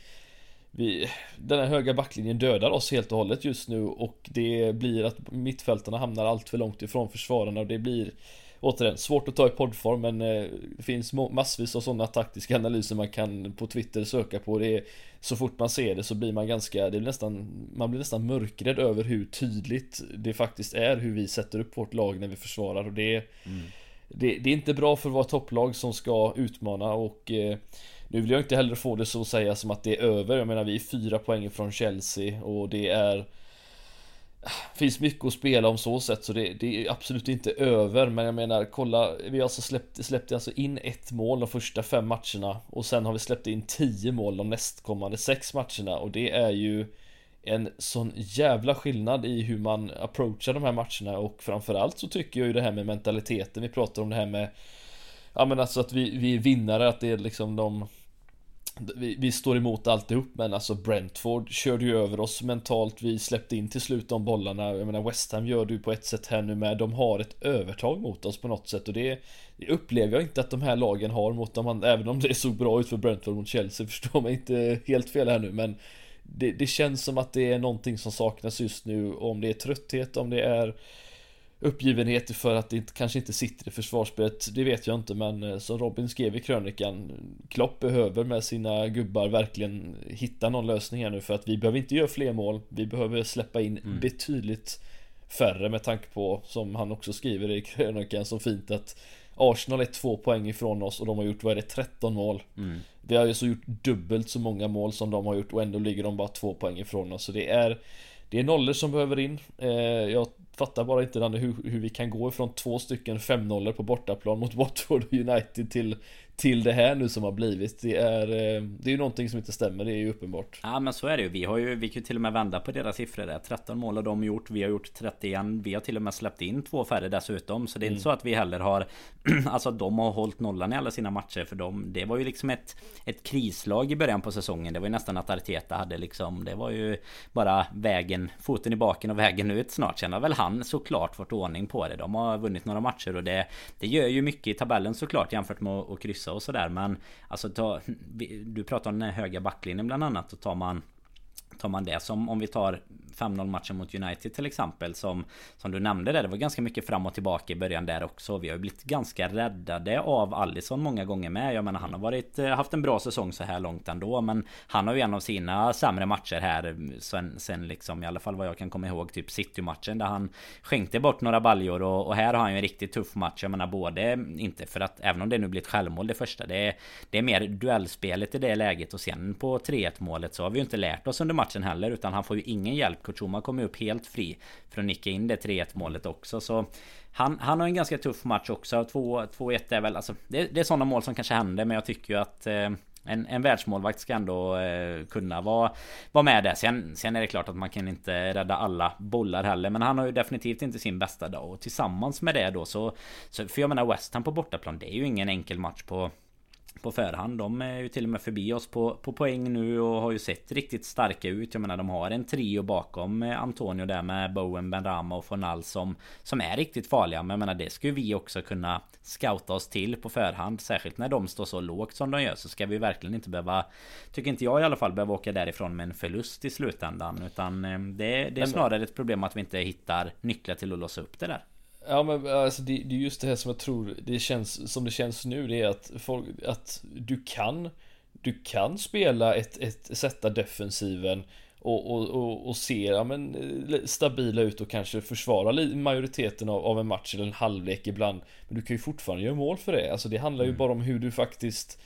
vi, den här höga backlinjen dödar oss helt och hållet just nu och det blir att mittfältarna hamnar allt för långt ifrån försvararna och det blir Återigen, svårt att ta i poddform men eh, det finns massvis av sådana taktiska analyser man kan på Twitter söka på. Det är, så fort man ser det så blir man ganska, det är nästan, man blir nästan mörkrädd över hur tydligt det faktiskt är hur vi sätter upp vårt lag när vi försvarar och det mm. det, det, är inte bra för vara topplag som ska utmana och eh, nu vill jag inte heller få det så att säga som att det är över. Jag menar vi är fyra poäng från Chelsea och det är Finns mycket att spela om så sätt så det, det, är absolut inte över. Men jag menar kolla Vi har alltså släppt, släppte alltså in ett mål de första fem matcherna Och sen har vi släppt in tio mål de nästkommande sex matcherna. Och det är ju En sån jävla skillnad i hur man approachar de här matcherna. Och framförallt så tycker jag ju det här med mentaliteten Vi pratar om det här med Ja men alltså att vi, vi är vinnare, att det är liksom de vi, vi, står emot alltihop men alltså Brentford körde ju över oss mentalt. Vi släppte in till slut de bollarna. Jag menar West Ham gör du på ett sätt här nu med. De har ett övertag mot oss på något sätt och det, det upplever jag inte att de här lagen har mot dem Även om det såg bra ut för Brentford mot Chelsea Förstår mig inte helt fel här nu men det, det känns som att det är någonting som saknas just nu. Om det är trötthet, om det är uppgivenhet för att det kanske inte sitter i försvarsspelet Det vet jag inte men eh, som Robin skrev i krönikan Klopp behöver med sina gubbar verkligen hitta någon lösning här nu för att vi behöver inte göra fler mål Vi behöver släppa in mm. betydligt färre med tanke på som han också skriver i krönikan så fint att Arsenal är två poäng ifrån oss och de har gjort, vad är det, 13 mål mm. Vi har ju så gjort dubbelt så många mål som de har gjort och ändå ligger de bara två poäng ifrån oss så det är det är nollor som behöver in. Eh, Jag Fattar bara inte Danne hur, hur vi kan gå ifrån två stycken 5-0 på bortaplan mot Watford och United till till det här nu som har blivit. Det är, eh, det är ju någonting som inte stämmer, det är ju uppenbart.
Ja men så är det ju. Vi har ju, vi kan ju till och med vända på deras siffror där. 13 mål har de gjort, vi har gjort 31. Vi har till och med släppt in två färre dessutom. Så det är mm. inte så att vi heller har Alltså de har hållit nollan i alla sina matcher för dem. Det var ju liksom ett, ett krislag i början på säsongen. Det var ju nästan att Arteta hade liksom Det var ju bara vägen, foten i baken och vägen ut snart. Sen har väl han såklart fått ordning på det. De har vunnit några matcher och det, det gör ju mycket i tabellen såklart jämfört med att kryssa och sådär. Men alltså ta, du pratar om den höga backlinjen bland annat. Och tar man Tar man det som om vi tar 5-0 matchen mot United till exempel som Som du nämnde där, det var ganska mycket fram och tillbaka i början där också. Vi har ju blivit ganska räddade av Allison många gånger med. Jag menar han har varit eh, Haft en bra säsong så här långt ändå Men Han har ju en av sina sämre matcher här eh, Sen, sen liksom i alla fall vad jag kan komma ihåg Typ City-matchen där han Skänkte bort några baljor och, och, här har han ju en riktigt tuff match. Jag menar både mm, Inte för att Även om det nu blir ett självmål det första Det är, det är mer duellspelet i det läget och sen på 3-1 målet så har vi ju inte lärt oss under matchen heller Utan han får ju ingen hjälp Kuchuma kommer upp helt fri För att nicka in det 3-1 målet också så han, han har en ganska tuff match också 2-1 är väl alltså det, det är sådana mål som kanske händer men jag tycker ju att eh, en, en världsmålvakt ska ändå eh, kunna vara, vara med där. Sen, sen är det klart att man kan inte rädda alla bollar heller. Men han har ju definitivt inte sin bästa dag. Och tillsammans med det då så... så för jag menar West Ham på bortaplan. Det är ju ingen enkel match på på förhand. De är ju till och med förbi oss på, på poäng nu och har ju sett riktigt starka ut. Jag menar de har en trio bakom Antonio där med Bowen, Benrama och Fornal som, som är riktigt farliga. Men jag menar det skulle vi också kunna scouta oss till på förhand. Särskilt när de står så lågt som de gör så ska vi verkligen inte behöva Tycker inte jag i alla fall behöva åka därifrån med en förlust i slutändan. Utan eh, det, det är snarare ett problem att vi inte hittar nycklar till att låsa upp det där.
Ja men alltså det, det är just det här som jag tror det känns som det känns nu det är att folk, att du kan Du kan spela ett, ett sätta defensiven och, och, och, och se ja, men, stabila ut och kanske försvara majoriteten av, av en match eller en halvlek ibland. Men du kan ju fortfarande göra mål för det. Alltså det handlar ju mm. bara om hur du faktiskt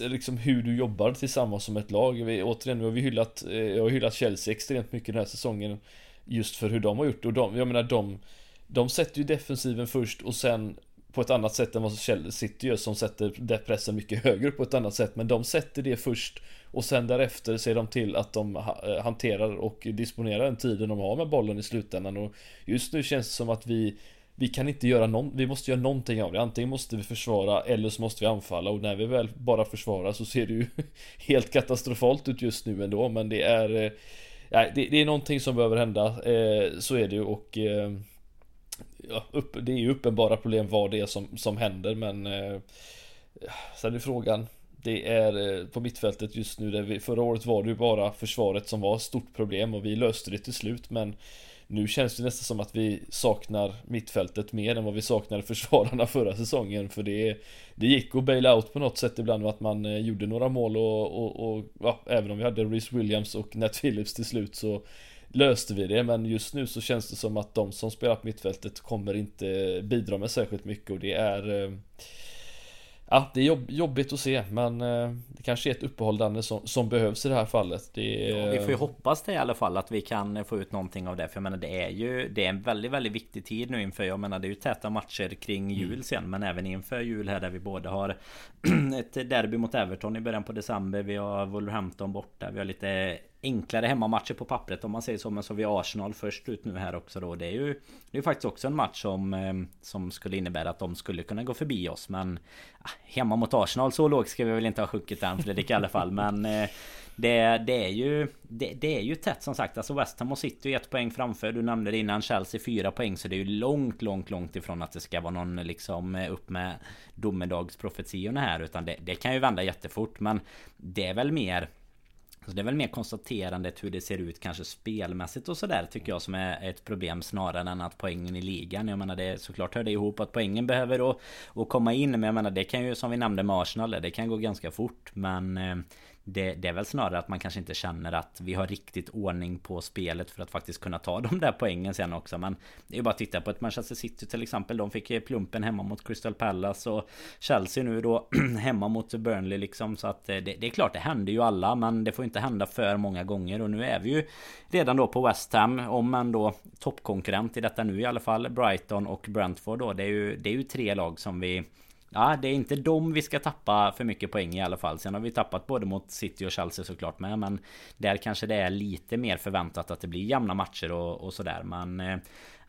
Liksom hur du jobbar tillsammans som ett lag. Vi, Återigen, nu har vi hyllat eh, Jag har hyllat Chelsea extremt mycket den här säsongen Just för hur de har gjort och de, jag menar de de sätter ju defensiven först och sen på ett annat sätt än vad City gör som sätter pressen mycket högre på ett annat sätt. Men de sätter det först Och sen därefter ser de till att de eh, hanterar och disponerar den tiden de har med bollen i slutändan. Och Just nu känns det som att vi Vi kan inte göra någon, vi måste göra någonting av det. Antingen måste vi försvara eller så måste vi anfalla. Och när vi väl bara försvarar så ser det ju Helt katastrofalt ut just nu ändå. Men det är eh, Nej, det, det är någonting som behöver hända eh, Så är det ju. Och eh, ja, upp, det är ju uppenbara problem vad det är som, som händer men eh, Sen är frågan Det är eh, på mittfältet just nu där vi, Förra året var det ju bara försvaret som var ett stort problem och vi löste det till slut men Nu känns det nästan som att vi saknar mittfältet mer än vad vi saknade försvararna förra säsongen för det Det gick att baila out på något sätt ibland att man eh, gjorde några mål och, och, och ja, även om vi hade Rhys Williams och Nat Phillips till slut så löste vi det men just nu så känns det som att de som spelar på mittfältet kommer inte bidra med särskilt mycket och det är eh, Ja, det är jobb, jobbigt att se men eh, det kanske är ett uppehållande som, som behövs i det här fallet. Det
är... ja, vi får ju hoppas det i alla fall att vi kan få ut någonting av det. För jag menar det är ju Det är en väldigt, väldigt viktig tid nu inför Jag menar det är ju täta matcher kring mm. jul mm. sen Men även inför jul här där vi både har Ett derby mot Everton i början på december Vi har Wolverhampton borta Vi har lite enklare hemmamatcher på pappret om man säger så. Men så har vi Arsenal först ut nu här också då. Det är ju Det är faktiskt också en match som eh, Som skulle innebära att de skulle kunna gå förbi oss men ah, Hemma mot Arsenal så lågt ska vi väl inte ha sjunkit än Fredrik i alla fall men eh, det, det, är ju det, det, är ju tätt som sagt Alltså West Ham och City ett poäng framför Du nämnde det innan Chelsea fyra poäng Så det är ju långt långt långt ifrån att det ska vara någon liksom eh, upp med Domedagsprofetiorna här Utan det, det kan ju vända jättefort Men det är väl mer så det är väl mer konstaterandet hur det ser ut kanske spelmässigt och sådär tycker jag som är ett problem snarare än att poängen i ligan. Jag menar det såklart hör det ihop att poängen behöver att, Och komma in men jag menar det kan ju som vi nämnde med Arsenal det kan gå ganska fort men eh, det, det, är väl snarare att man kanske inte känner att vi har riktigt ordning på spelet för att faktiskt kunna ta de där poängen sen också. Men det är ju bara att titta på ett Manchester City till exempel. De fick plumpen hemma mot Crystal Palace och Chelsea nu då hemma mot Burnley liksom. Så att eh, det, det är klart, det händer ju alla. Men det får inte hända för många gånger. Och nu är vi ju redan då på West Ham. Om en då toppkonkurrent i detta nu i alla fall. Brighton och Brentford då. Det är ju, det är ju tre lag som vi Ja, det är inte dem vi ska tappa för mycket poäng i alla fall. Sen har vi tappat både mot City och Chelsea såklart med. Men där kanske det är lite mer förväntat att det blir jämna matcher och, och sådär. Men eh,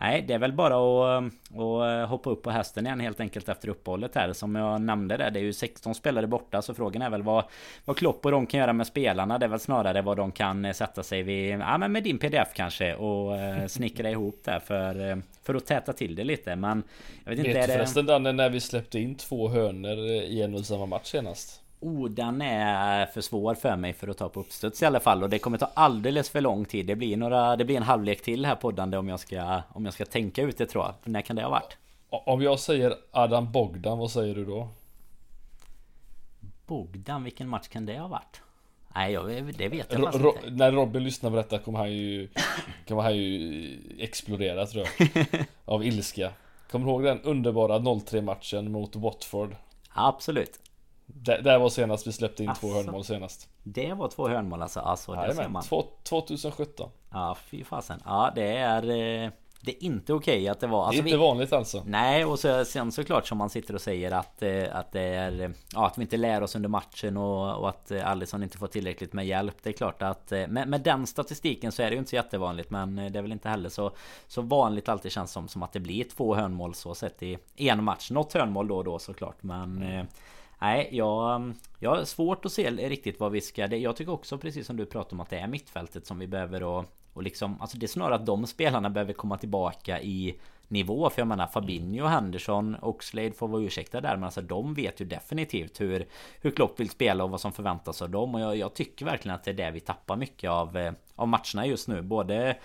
Nej, det är väl bara att, att hoppa upp på hästen igen helt enkelt efter uppehållet här. Som jag nämnde där, det är ju 16 spelare borta. Så frågan är väl vad, vad Klopp och de kan göra med spelarna. Det är väl snarare vad de kan sätta sig vid, ja men med din pdf kanske. Och eh, snickra ihop där för, eh, för att täta till det lite. Men
jag vet inte. Vet du förresten Danne när vi släppte in två hörner i en och samma match senast?
Oh, den är för svår för mig för att ta på uppstuds i alla fall. Och det kommer ta alldeles för lång tid. Det blir, några, det blir en halvlek till här poddande om jag ska, om jag ska tänka ut det tror jag. När kan det ha varit?
Om jag säger Adam Bogdan, vad säger du då?
Bogdan, vilken match kan det ha varit? Nej, jag, det vet jag
faktiskt inte. När Robin lyssnar på detta kommer han ju, kommer han ju explodera tror jag. av ilska. Kommer du ihåg den underbara 0-3 matchen mot Watford?
Absolut.
Det, det var senast vi släppte in alltså, två hörnmål senast.
Det var två hörnmål alltså. alltså
det ser man. 2017.
Ja, fy fasen. Ja, det är... Eh, det är inte okej okay att det var...
Alltså, det är inte vi, vanligt alltså.
Nej, och så, sen såklart som man sitter och säger att, eh, att det är... Ja, att vi inte lär oss under matchen och, och att eh, Alisson inte får tillräckligt med hjälp. Det är klart att med, med den statistiken så är det ju inte så jättevanligt. Men det är väl inte heller så, så vanligt alltid känns som, som att det blir två hörnmål så sett i en match. Något hörnmål då och då såklart. Men... Mm. Nej, jag, mm, jag har svårt att se riktigt vad vi ska... Jag tycker också precis som du pratar om att det är mittfältet som vi behöver och, och liksom... Alltså det är snarare att de spelarna behöver komma tillbaka i nivå. För jag menar Fabinho, Henderson, Oxlade får vara ursäkta där. Men alltså de vet ju definitivt hur, hur Klopp vill spela och vad som förväntas av dem. Och jag, jag tycker verkligen att det är det vi tappar mycket av, eh, av matcherna just nu. Både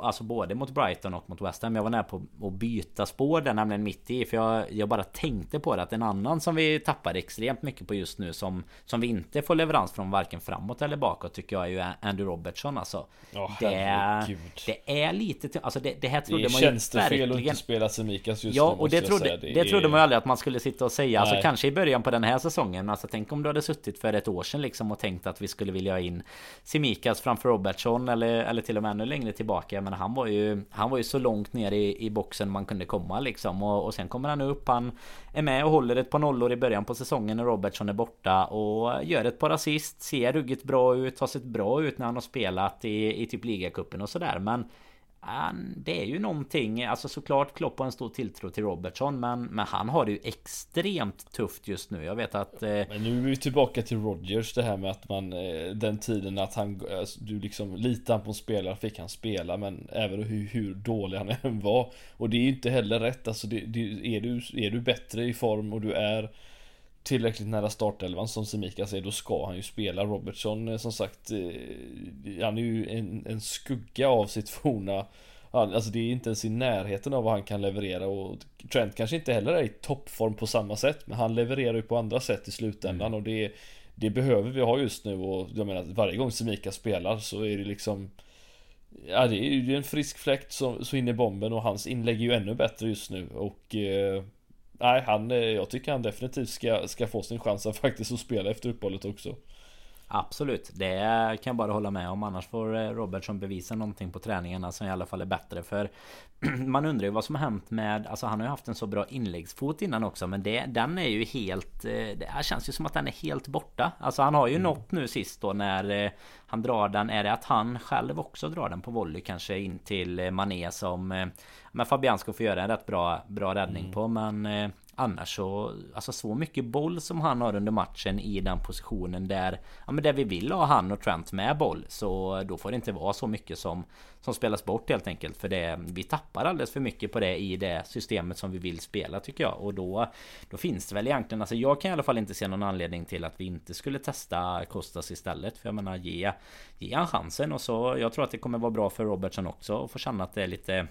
Alltså både mot Brighton och mot West Ham. Jag var nära på att byta spår där nämligen mitt i. För jag, jag bara tänkte på det att en annan som vi tappar extremt mycket på just nu. Som, som vi inte får leverans från varken framåt eller bakåt. Tycker jag är ju Andrew Robertson alltså.
Oh, det,
det är lite... Alltså det, det här trodde
det
man
ju verkligen... att inte spela Semikas just
ja,
nu
och det trodde, det, det trodde man ju aldrig att man skulle sitta och säga. Alltså, Nej. Alltså kanske i början på den här säsongen. Alltså tänk om du hade suttit för ett år sedan liksom och tänkt att vi skulle vilja ha in Semikas framför Robertson. Eller, eller till och med ännu längre tillbaka. Men han var ju han var ju så långt ner i, i boxen man kunde komma liksom. Och, och sen kommer han upp. Han är med och håller ett par nollor i början på säsongen när Robertson är borta. Och gör ett par assist. Ser ruggigt bra ut. Har sett bra ut när han har spelat i, i typ ligacupen och sådär. Men det är ju någonting, alltså såklart Klopp har en stor tilltro till Robertson men, men han har det ju extremt tufft just nu. Jag vet att... Eh...
Men nu är vi tillbaka till Rodgers det här med att man eh, Den tiden att han alltså, Du liksom litar på en spelare fick han spela men även hur, hur dålig han än var. Och det är ju inte heller rätt alltså det, det, är, du, är du bättre i form och du är tillräckligt nära startelvan som Semika säger, då ska han ju spela. Robertson, eh, som sagt, eh, han är ju en, en skugga av sitt forna Alltså det är inte ens i närheten av vad han kan leverera och Trent kanske inte heller är i toppform på samma sätt Men han levererar ju på andra sätt i slutändan mm. och det Det behöver vi ha just nu och jag menar varje gång Semika spelar så är det liksom Ja det är ju en frisk fläkt så, så in i bomben och hans inlägg är ju ännu bättre just nu och eh, Nej, han, eh, jag tycker han definitivt ska, ska få sin chans att faktiskt att spela efter uppehållet också.
Absolut, det kan jag bara hålla med om. Annars får eh, Robertson bevisa någonting på träningarna som i alla fall är bättre. För man undrar ju vad som har hänt med... Alltså han har ju haft en så bra inläggsfot innan också. Men det, den är ju helt... Eh, det här känns ju som att den är helt borta. Alltså han har ju mm. nått nu sist då när han drar den. Är det att han själv också drar den på volley kanske in till Mané som... Men Fabian ska få göra en rätt bra, bra räddning mm. på. Men Annars så, alltså så mycket boll som han har under matchen i den positionen där Ja men där vi vill ha han och Trent med boll Så då får det inte vara så mycket som Som spelas bort helt enkelt. För det, vi tappar alldeles för mycket på det i det systemet som vi vill spela tycker jag. Och då Då finns det väl egentligen Alltså jag kan i alla fall inte se någon anledning till att vi inte skulle testa Kostas istället. För jag menar ge Ge han chansen. Och så Jag tror att det kommer vara bra för Robertson också att få känna att det är lite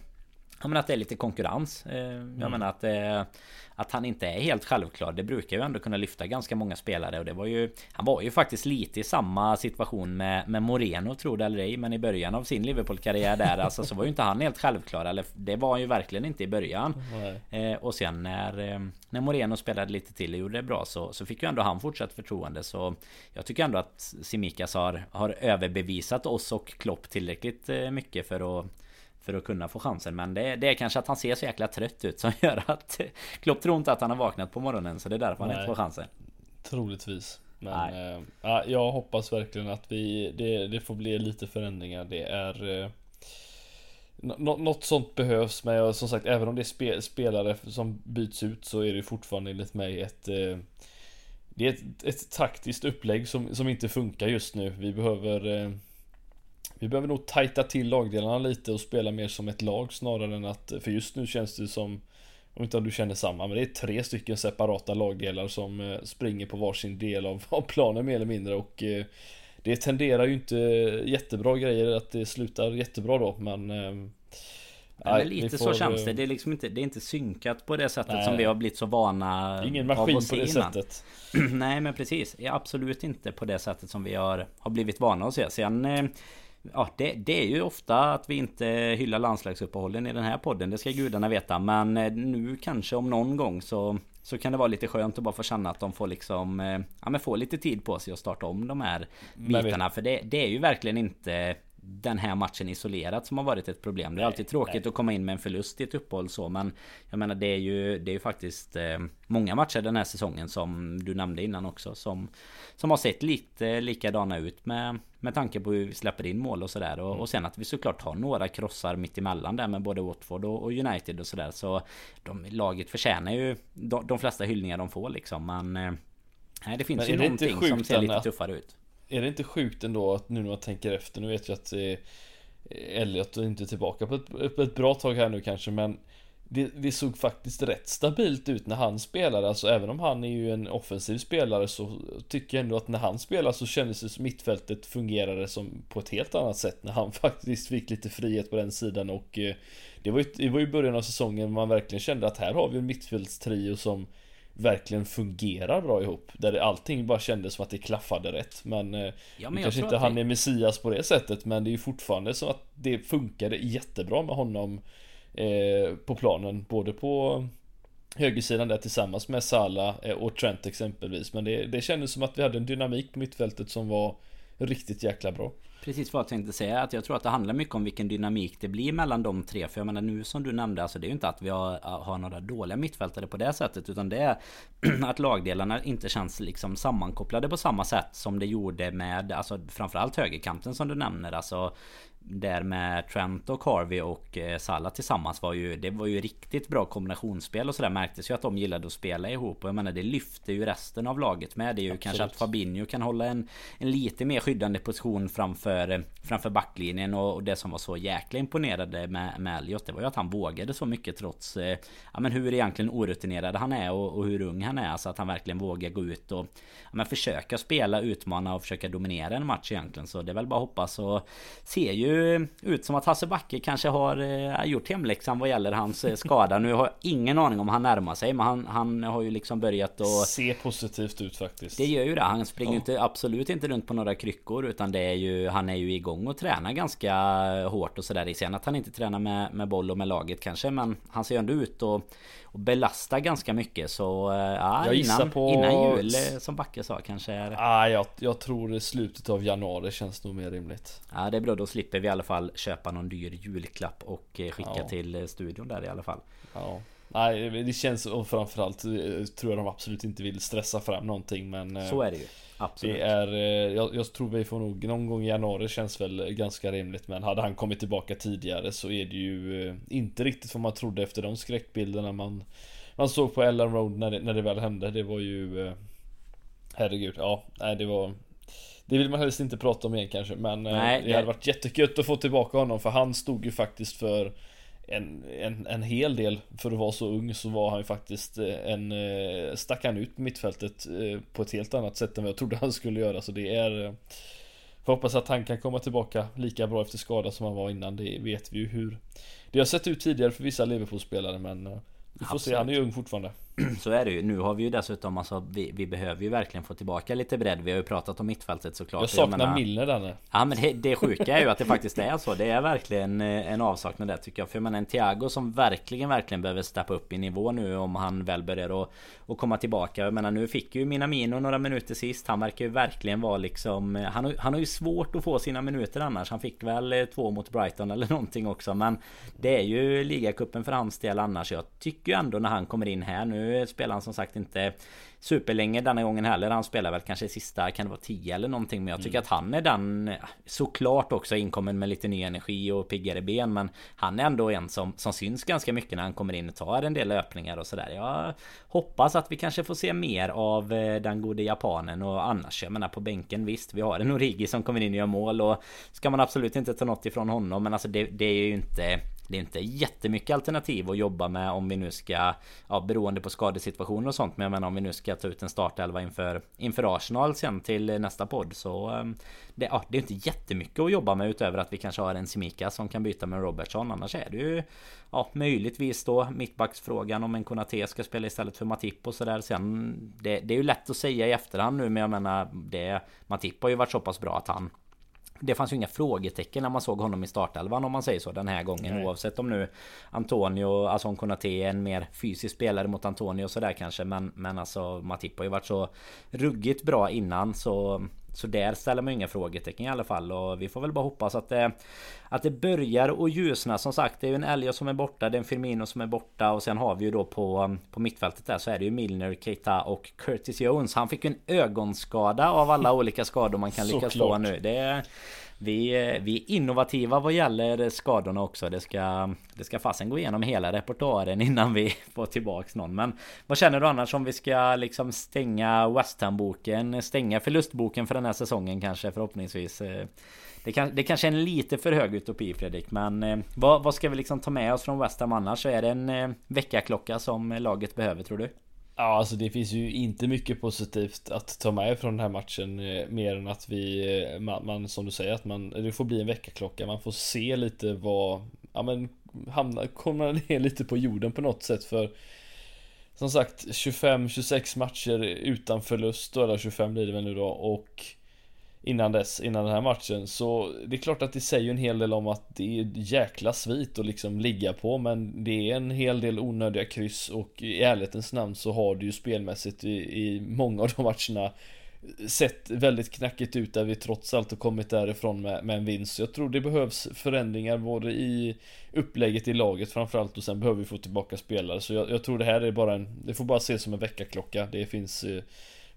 Ja men att det är lite konkurrens. Eh, jag mm. menar att, eh, att han inte är helt självklar. Det brukar ju ändå kunna lyfta ganska många spelare. Och det var ju... Han var ju faktiskt lite i samma situation med, med Moreno, tror det eller ej. Men i början av sin Liverpool-karriär där alltså, så var ju inte han helt självklar. Eller det var han ju verkligen inte i början. Eh, och sen när, när Moreno spelade lite till och gjorde det bra så, så fick ju ändå han fortsatt förtroende. Så jag tycker ändå att Simikas har, har överbevisat oss och Klopp tillräckligt mycket för att för att kunna få chansen. Men det, det är kanske att han ser så jäkla trött ut som gör att Klopp tror inte att han har vaknat på morgonen så det är därför han inte får chansen.
Troligtvis. Men äh, jag hoppas verkligen att vi, det, det får bli lite förändringar. Det är äh, Något sånt behövs men som sagt även om det är spe, spelare som byts ut så är det fortfarande enligt mig ett äh, Det är ett, ett taktiskt upplägg som, som inte funkar just nu. Vi behöver vi behöver nog tajta till lagdelarna lite och spela mer som ett lag snarare än att För just nu känns det som Om inte du känner samma men det är tre stycken separata lagdelar som eh, springer på varsin del av, av planen mer eller mindre och eh, Det tenderar ju inte jättebra grejer att det slutar jättebra då men
eh, Nej, men lite får, så känns det. Det är liksom inte, det är inte synkat på det sättet nej, som vi har blivit så vana
Ingen maskin på det innan. sättet.
nej men precis. Absolut inte på det sättet som vi har, har blivit vana att se. Sen Ja, det, det, är ju ofta att vi inte hyllar landslagsuppehållen i den här podden. Det ska gudarna veta. Men eh, nu kanske om någon gång så, så kan det vara lite skönt att bara få känna att de får liksom eh, Ja men få lite tid på sig att starta om de här bitarna. För det, det är ju verkligen inte den här matchen isolerat som har varit ett problem. Det är alltid tråkigt nej. att komma in med en förlust i ett uppehåll så men Jag menar det är ju Det är ju faktiskt eh, Många matcher den här säsongen som du nämnde innan också som Som har sett lite likadana ut med Med tanke på hur vi släpper in mål och sådär och, och sen att vi såklart har några krossar mitt emellan där med både Watford och, och United och sådär så de, Laget förtjänar ju de, de flesta hyllningar de får liksom men eh, Nej det finns men ju någonting som ser lite tuffare ut
är det inte sjukt ändå att nu när man tänker efter, nu vet jag att eh, Elliot är inte tillbaka på ett, på ett bra tag här nu kanske men det, det, såg faktiskt rätt stabilt ut när han spelade, alltså även om han är ju en offensiv spelare så tycker jag ändå att när han spelar så kändes det som mittfältet fungerade som på ett helt annat sätt när han faktiskt fick lite frihet på den sidan och eh, det var ju, det var ju början av säsongen man verkligen kände att här har vi en mittfältstrio som verkligen fungerar bra ihop. Där allting bara kändes som att det klaffade rätt. Men, eh, ja, men kanske inte han det... är Messias på det sättet. Men det är ju fortfarande så att det funkade jättebra med honom eh, på planen. Både på högersidan där tillsammans med Sala eh, och Trent exempelvis. Men det, det kändes som att vi hade en dynamik på mittfältet som var riktigt jäkla bra.
Precis vad jag tänkte säga. Att jag tror att det handlar mycket om vilken dynamik det blir mellan de tre. För jag menar nu som du nämnde. Alltså det är ju inte att vi har, äh, har några dåliga mittfältare på det sättet. Utan det är att lagdelarna inte känns liksom sammankopplade på samma sätt som det gjorde med alltså framförallt högerkanten som du nämner. Alltså där med Trent och Carvey och eh, Salah tillsammans var ju Det var ju riktigt bra kombinationsspel och sådär. Märktes ju att de gillade att spela ihop. Och jag menar det lyfter ju resten av laget med. Det är ju Absolut. kanske att Fabinho kan hålla en En lite mer skyddande position framför eh, Framför backlinjen. Och, och det som var så jäkla imponerande med, med Elliot Det var ju att han vågade så mycket trots eh, Ja men hur egentligen orutinerad han är och, och hur ung han är. Så att han verkligen vågar gå ut och Ja men försöka spela, utmana och försöka dominera en match egentligen. Så det är väl bara hoppas. Och Ser ju ut som att Hasse Backe kanske har eh, gjort hemläxan vad gäller hans eh, skada. Nu har jag ingen aning om han närmar sig men han, han har ju liksom börjat att...
Se positivt ut faktiskt.
Det gör ju det. Han springer ja. inte, absolut inte runt på några kryckor utan det är ju... Han är ju igång och tränar ganska hårt och sådär. Sen att han inte tränar med, med boll och med laget kanske men han ser ju ändå ut och och belastar ganska mycket så eh, ja, jag innan, på... innan jul eh, som Backe sa kanske är...
Ja, jag, jag tror slutet av januari känns nog mer rimligt.
Ja det är bra då slipper vi i alla fall köpa någon dyr julklapp och eh, skicka ja. till studion där i alla fall.
Ja. Nej det känns och framförallt tror jag de absolut inte vill stressa fram någonting men
Så är det ju Absolut.
Det är, jag, jag, tror vi får nog någon gång i januari känns väl ganska rimligt Men hade han kommit tillbaka tidigare så är det ju inte riktigt vad man trodde efter de skräckbilderna man Man såg på Ellen Road när det, när det väl hände Det var ju Herregud, ja, nej det var det vill man helst inte prata om igen kanske men nej, det hade varit jättegött att få tillbaka honom för han stod ju faktiskt för en, en, en hel del. För att vara så ung så var han ju faktiskt eh, en eh, Stack han ut på mittfältet eh, på ett helt annat sätt än vad jag trodde han skulle göra. Så det är Får hoppas att han kan komma tillbaka lika bra efter skada som han var innan. Det vet vi ju hur Det har sett ut tidigare för vissa Liverpool-spelare men Vi får Absolut. se, han är ju ung fortfarande
Så är det ju. Nu har vi ju dessutom alltså vi, vi behöver ju verkligen få tillbaka lite bredd. Vi har ju pratat om mittfältet såklart.
Jag saknar jag menar, Milner där.
Ja men det, det sjuka är ju att det faktiskt är så. Det är verkligen eh, en avsaknad där tycker jag. För jag menar en Thiago som verkligen, verkligen behöver steppa upp i nivå nu om han väl börjar att, att komma tillbaka. Jag menar nu fick ju Minamino några minuter sist. Han verkar ju verkligen vara liksom... Eh, han har, han har ju svårt att få sina minuter annars. Han fick väl eh, två mot Brighton eller någonting också. Men det är ju ligacupen för hans del annars. Jag tycker ju ändå när han kommer in här. Nu spelar han som sagt inte superlänge denna gången heller. Han spelar väl kanske sista, kan det vara 10 eller någonting. Men jag tycker mm. att han är den såklart också inkommen med lite ny energi och piggare ben. Men han är ändå en som, som syns ganska mycket när han kommer in och tar en del löpningar och sådär. Jag hoppas att vi kanske får se mer av eh, den gode japanen och annars. Jag menar på bänken visst, vi har en Origi som kommer in och gör mål och ska man absolut inte ta något ifrån honom. Men alltså det, det är ju inte det är inte jättemycket alternativ att jobba med om vi nu ska Ja beroende på skadesituationer och sånt Men jag menar om vi nu ska ta ut en startelva inför Inför Arsenal sen till nästa podd så ehm, det, ja, det är inte jättemycket att jobba med utöver att vi kanske har en Simika som kan byta med Robertson. Annars är det ju Ja möjligtvis då mittbacksfrågan om en Konate ska spela istället för Matip och sådär. Sen det, det är ju lätt att säga i efterhand nu men jag menar det Matip har ju varit så pass bra att han det fanns ju inga frågetecken när man såg honom i startelvan om man säger så den här gången Nej. Oavsett om nu Antonio, alltså Konate är en mer fysisk spelare mot Antonio och sådär kanske Men, men alltså Matip har ju varit så ruggigt bra innan så så där ställer man inga frågetecken i alla fall och vi får väl bara hoppas att det Att det börjar att ljusna. Som sagt Det är ju en Elliot som är borta Det är en Firmino som är borta och sen har vi ju då på På mittfältet där så är det ju Milner, Keita och Curtis Jones. Han fick ju en ögonskada av alla olika skador man kan lyckas få nu. Det vi, eh, vi är innovativa vad gäller skadorna också. Det ska, det ska fasen gå igenom hela repertoaren innan vi får tillbaks någon. Men vad känner du annars om vi ska liksom stänga West Ham-boken? Stänga förlustboken för den här säsongen kanske förhoppningsvis. Eh, det, kan, det kanske är en lite för hög utopi Fredrik Men eh, vad, vad ska vi liksom ta med oss från West Ham annars? Så är det en veckaklocka väckarklocka som laget behöver tror du?
Ja, alltså det finns ju inte mycket positivt att ta med från den här matchen eh, Mer än att vi, eh, man, man, som du säger, att man, det får bli en väckarklocka. Man får se lite vad, ja men hamna, komma ner lite på jorden på något sätt för Som sagt 25-26 matcher utan förlust då, eller 25 blir det väl nu då och innan dess, innan den här matchen. Så det är klart att det säger en hel del om att det är jäkla svit att liksom ligga på. Men det är en hel del onödiga kryss och i ärlighetens namn så har det ju spelmässigt i, i många av de matcherna sett väldigt knackigt ut där vi trots allt har kommit därifrån med, med en vinst. Jag tror det behövs förändringar både i upplägget i laget framförallt och sen behöver vi få tillbaka spelare. Så jag, jag tror det här är bara en, det får bara ses som en väckarklocka. Det finns eh,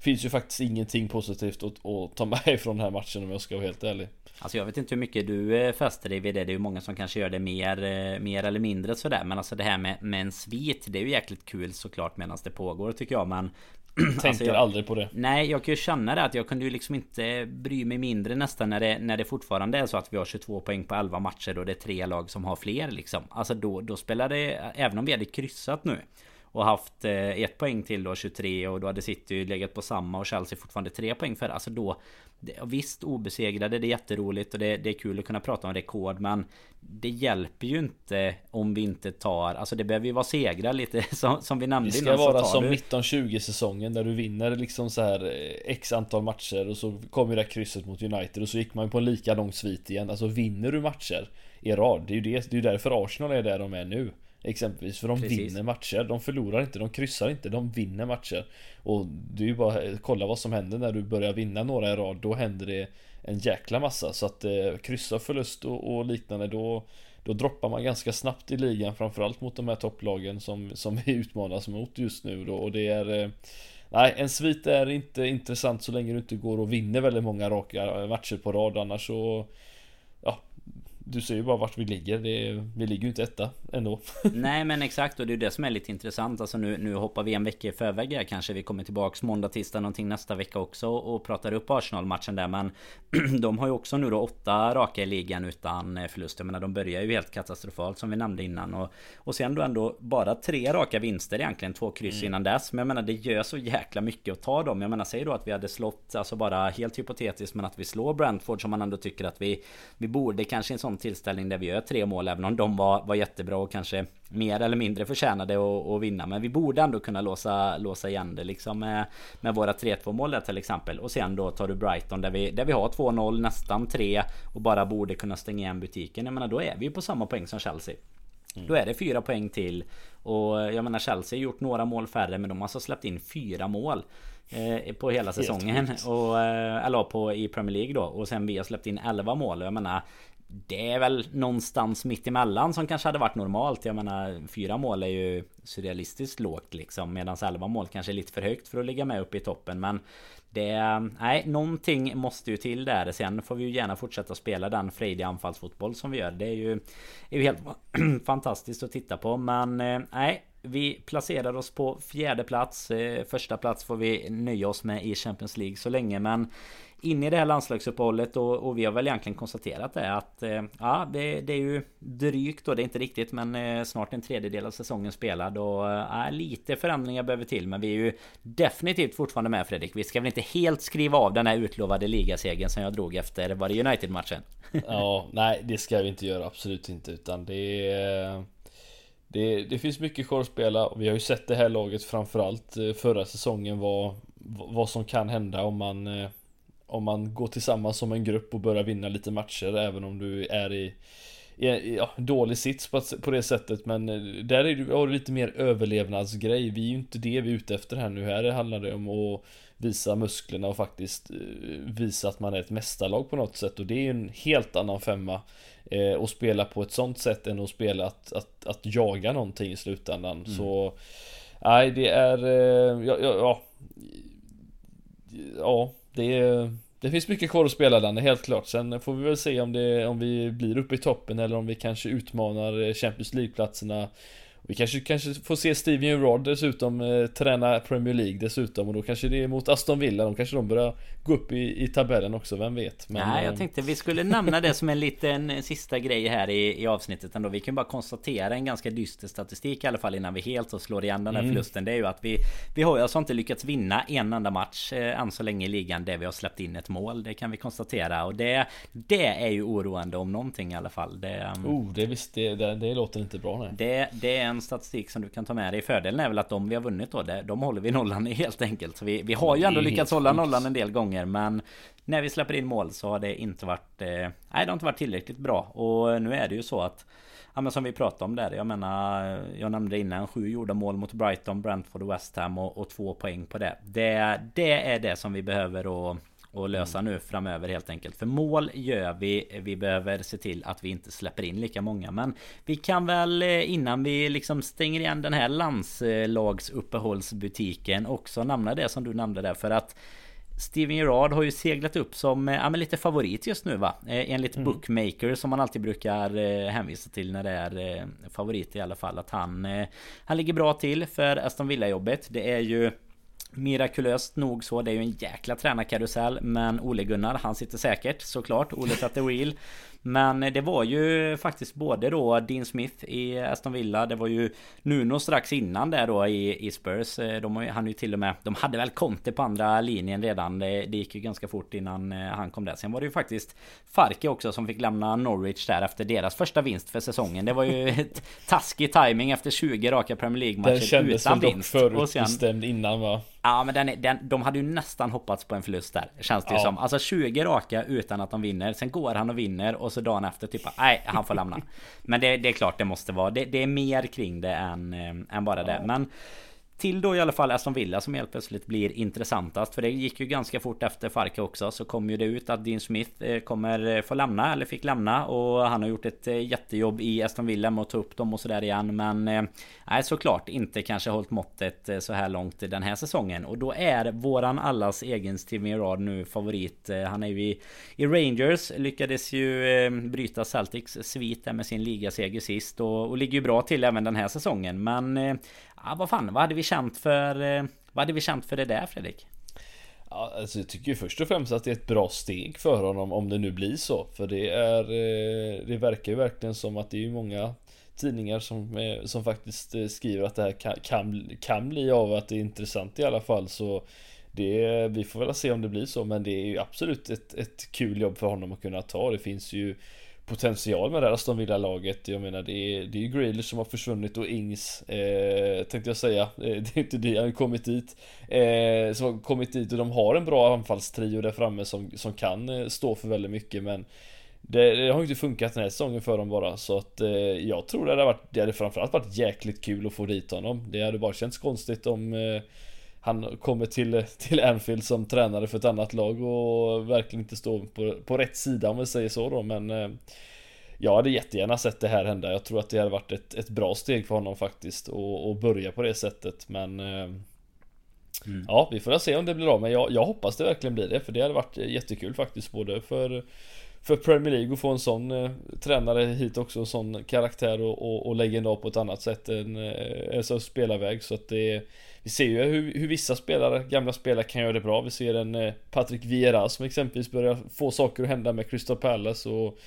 finns ju faktiskt ingenting positivt att, att ta med från den här matchen om jag ska vara helt ärlig.
Alltså jag vet inte hur mycket du eh, fäster dig vid det. Det är ju många som kanske gör det mer, eh, mer eller mindre sådär. Men alltså det här med, med en svit. Det är ju jäkligt kul såklart medan det pågår tycker jag. Men
Tänker alltså jag, aldrig på det.
Nej, jag kan ju känna det att jag kunde ju liksom inte bry mig mindre nästan när det, när det fortfarande är så att vi har 22 poäng på 11 matcher och det är tre lag som har fler liksom. Alltså då, då spelar det, även om vi hade kryssat nu och haft eh, ett poäng till då 23 och då hade City legat på samma och Chelsea fortfarande tre poäng för. Alltså då Visst obesegrade det är jätteroligt och det, det är kul att kunna prata om rekord men Det hjälper ju inte om vi inte tar Alltså det behöver ju vara segrar lite som, som vi nämnde
innan Det ska vara som 1920 säsongen där du vinner liksom så här eh, X antal matcher och så kommer det krysset mot United och så gick man på en lika lång svit igen. Alltså vinner du matcher i rad Det är ju det, det är därför Arsenal är där de är nu Exempelvis för de Precis. vinner matcher. De förlorar inte, de kryssar inte, de vinner matcher. Och det är ju bara kolla vad som händer när du börjar vinna några i rad. Då händer det en jäkla massa. Så att eh, kryssa förlust och, och, liknande då Då droppar man ganska snabbt i ligan. Framförallt mot de här topplagen som, som vi utmanas mot just nu då. Och det är eh, Nej, en svit är inte intressant så länge du inte går och vinner väldigt många raka matcher på rad. Annars så du ser ju bara vart vi ligger. Det, vi ligger ju inte etta ändå.
Nej men exakt och det är det som är lite intressant. Alltså nu, nu hoppar vi en vecka i förväg här kanske. Vi kommer tillbaks måndag, tisdag någonting nästa vecka också och pratar upp Arsenal-matchen där. Men de har ju också nu då åtta raka i ligan utan eh, förlust. Jag menar de börjar ju helt katastrofalt som vi nämnde innan. Och, och sen då ändå bara tre raka vinster egentligen. Två kryss mm. innan dess. Men jag menar det gör så jäkla mycket att ta dem. Jag menar säg då att vi hade slått, alltså bara helt hypotetiskt men att vi slår Brentford som man ändå tycker att vi Vi borde kanske i en sån tillställning där vi gör tre mål även om de var, var jättebra och kanske mer eller mindre förtjänade att, att vinna. Men vi borde ändå kunna låsa, låsa igen det liksom med, med våra 3-2 mål där till exempel. Och sen då tar du Brighton där vi, där vi har 2-0 nästan 3 och bara borde kunna stänga igen butiken. Jag menar då är vi ju på samma poäng som Chelsea. Mm. Då är det fyra poäng till Och jag menar Chelsea har gjort några mål färre men de har alltså släppt in fyra mål eh, På hela säsongen och, eh, Eller på i Premier League då Och sen vi har släppt in 11 mål och jag menar det är väl någonstans mitt emellan som kanske hade varit normalt. Jag menar fyra mål är ju surrealistiskt lågt liksom. Medan 11 mål kanske är lite för högt för att ligga med uppe i toppen. Men det... Nej, någonting måste ju till där. Sen får vi ju gärna fortsätta spela den frejdiga anfallsfotboll som vi gör. Det är ju, är ju helt fantastiskt att titta på. Men eh, nej, vi placerar oss på fjärde plats. Eh, första plats får vi nöja oss med i Champions League så länge. Men in i det här landslagsuppehållet och, och vi har väl egentligen konstaterat det att eh, ja, det, det, är ju drygt och det är inte riktigt men eh, snart en tredjedel av säsongen spelad och eh, ja, lite förändringar behöver till men vi är ju definitivt fortfarande med Fredrik. Vi ska väl inte helt skriva av den här utlovade ligasegern som jag drog efter var det United-matchen?
ja, nej det ska vi inte göra absolut inte utan det är det, det finns mycket kvar att spela och vi har ju sett det här laget framförallt eh, förra säsongen vad, vad som kan hända om man eh, om man går tillsammans som en grupp och börjar vinna lite matcher även om du är i, ja, dålig sits på, på det sättet men eh, där är det, har du lite mer överlevnadsgrej. Vi är ju inte det vi är ute efter här nu. Här handlar det om att visa musklerna och faktiskt visa att man är ett mästarlag på något sätt och det är ju en helt annan femma eh, och spela på ett sånt sätt än att spela att, att, att jaga någonting i slutändan. Mm. Så nej, det är eh, ja, ja, ja, ja det är det finns mycket kvar att spela den, helt klart. Sen får vi väl se om, det, om vi blir uppe i toppen eller om vi kanske utmanar Champions League-platserna vi kanske, kanske får se Steven Gerrard dessutom eh, träna Premier League dessutom och då kanske det är mot Aston Villa, de kanske de börjar gå upp i, i tabellen också, vem vet?
Men, Nej, jag eh, tänkte vi skulle nämna det som en liten eh, sista grej här i, i avsnittet ändå. Vi kan bara konstatera en ganska dyster statistik i alla fall innan vi helt slår igen den här mm. förlusten. Det är ju att vi, vi har ju alltså inte lyckats vinna en enda match eh, än så länge i ligan där vi har släppt in ett mål. Det kan vi konstatera och det, det är ju oroande om någonting i alla fall. Det,
um, oh, det visst, det, det, det låter inte bra nej.
Det, det är en statistik som du kan ta med dig. Fördelen är väl att de vi har vunnit då, de håller vi nollan i helt enkelt. Så vi, vi har ju ändå lyckats hålla nollan en del gånger men när vi släpper in mål så har det inte varit... Eh, nej, det har inte varit tillräckligt bra. Och nu är det ju så att Ja men som vi pratade om där, jag menar Jag nämnde innan sju gjorda mål mot Brighton, Brentford och West Ham och, och två poäng på det. det Det är det som vi behöver att och lösa mm. nu framöver helt enkelt. För mål gör vi. Vi behöver se till att vi inte släpper in lika många. Men vi kan väl eh, innan vi liksom stänger igen den här landslagsuppehållsbutiken också nämna det som du nämnde där. För att Steven Gerrard har ju seglat upp som eh, ja, lite favorit just nu va? Eh, enligt mm. Bookmaker som man alltid brukar hänvisa till när det är favorit i alla fall. Att han, han ligger bra till för Aston Villa jobbet. Det är ju Mirakulöst nog så, det är ju en jäkla tränarkarusell Men Ole Gunnar, han sitter säkert såklart. Ole the wheel men det var ju faktiskt både då Dean Smith i Aston Villa Det var ju Nuno strax innan där då i, i Spurs. De han ju till och med De hade väl Conte på andra linjen redan. Det, det, gick ju ganska fort innan eh, han kom där. Sen var det ju faktiskt Farke också som fick lämna Norwich där efter deras första vinst för säsongen. Det var ju taskig timing efter 20 raka Premier League-matcher utan vinst
Den kändes väl dock förutbestämd innan va?
Ja men den, den, de hade ju nästan hoppats på en förlust där Känns det ju som. Alltså 20 raka utan att de vinner. Sen går han och vinner och så dagen efter typ Nej han får lämna. Men det, det är klart det måste vara det, det är mer kring det än, äh, än bara det. Men till då i alla fall Aston Villa som helt plötsligt blir intressantast. För det gick ju ganska fort efter Farke också Så kom ju det ut att Dean Smith eh, kommer eh, få lämna Eller fick lämna Och han har gjort ett eh, jättejobb i Aston Villa med att ta upp dem och sådär igen. Men Nej såklart inte kanske hållit måttet så här långt den här säsongen. Och då är våran allas egen Steve Gerrard nu favorit. Han är ju i, i Rangers Lyckades ju bryta Celtics svit där med sin ligaseger sist och, och ligger ju bra till även den här säsongen. Men Ja, vad fan, vad hade vi känt för... Eh, vad hade vi känt för det där Fredrik?
Ja, alltså jag tycker först och främst att det är ett bra steg för honom om det nu blir så. För det är... Eh, det verkar ju verkligen som att det är många tidningar som, eh, som faktiskt skriver att det här kan, kan, kan bli av att det är intressant i alla fall. Så det, vi får väl se om det blir så. Men det är ju absolut ett, ett kul jobb för honom att kunna ta. Det finns ju potential med det här Aston Villa-laget. Jag menar det är, det är ju Grealish som har försvunnit och Ings eh, tänkte jag säga. Eh, det är inte det, han har kommit dit. Eh, som har kommit dit och de har en bra anfallstrio där framme som, som kan eh, stå för väldigt mycket men det, det, har inte funkat den här säsongen för dem bara så att eh, jag tror det hade varit Det hade framförallt varit jäkligt kul att få dit honom Det hade bara känts konstigt om eh, han kommer till, till Anfield som tränare för ett annat lag och verkligen inte står på, på rätt sida om vi säger så då men eh, Jag hade jättegärna sett det här hända Jag tror att det hade varit ett, ett bra steg för honom faktiskt och, och börja på det sättet men eh, Mm. Ja, vi får se om det blir av men jag, jag hoppas det verkligen blir det för det hade varit jättekul faktiskt både för för Premier League att få en sån eh, tränare hit också, en sån karaktär och, och, och legendar på ett annat sätt än eh, alltså spelarväg så att det vi ser ju hur, hur vissa spelare, gamla spelare kan göra det bra. Vi ser en eh, Patrick Vieira som exempelvis börjar få saker att hända med Crystal Palace och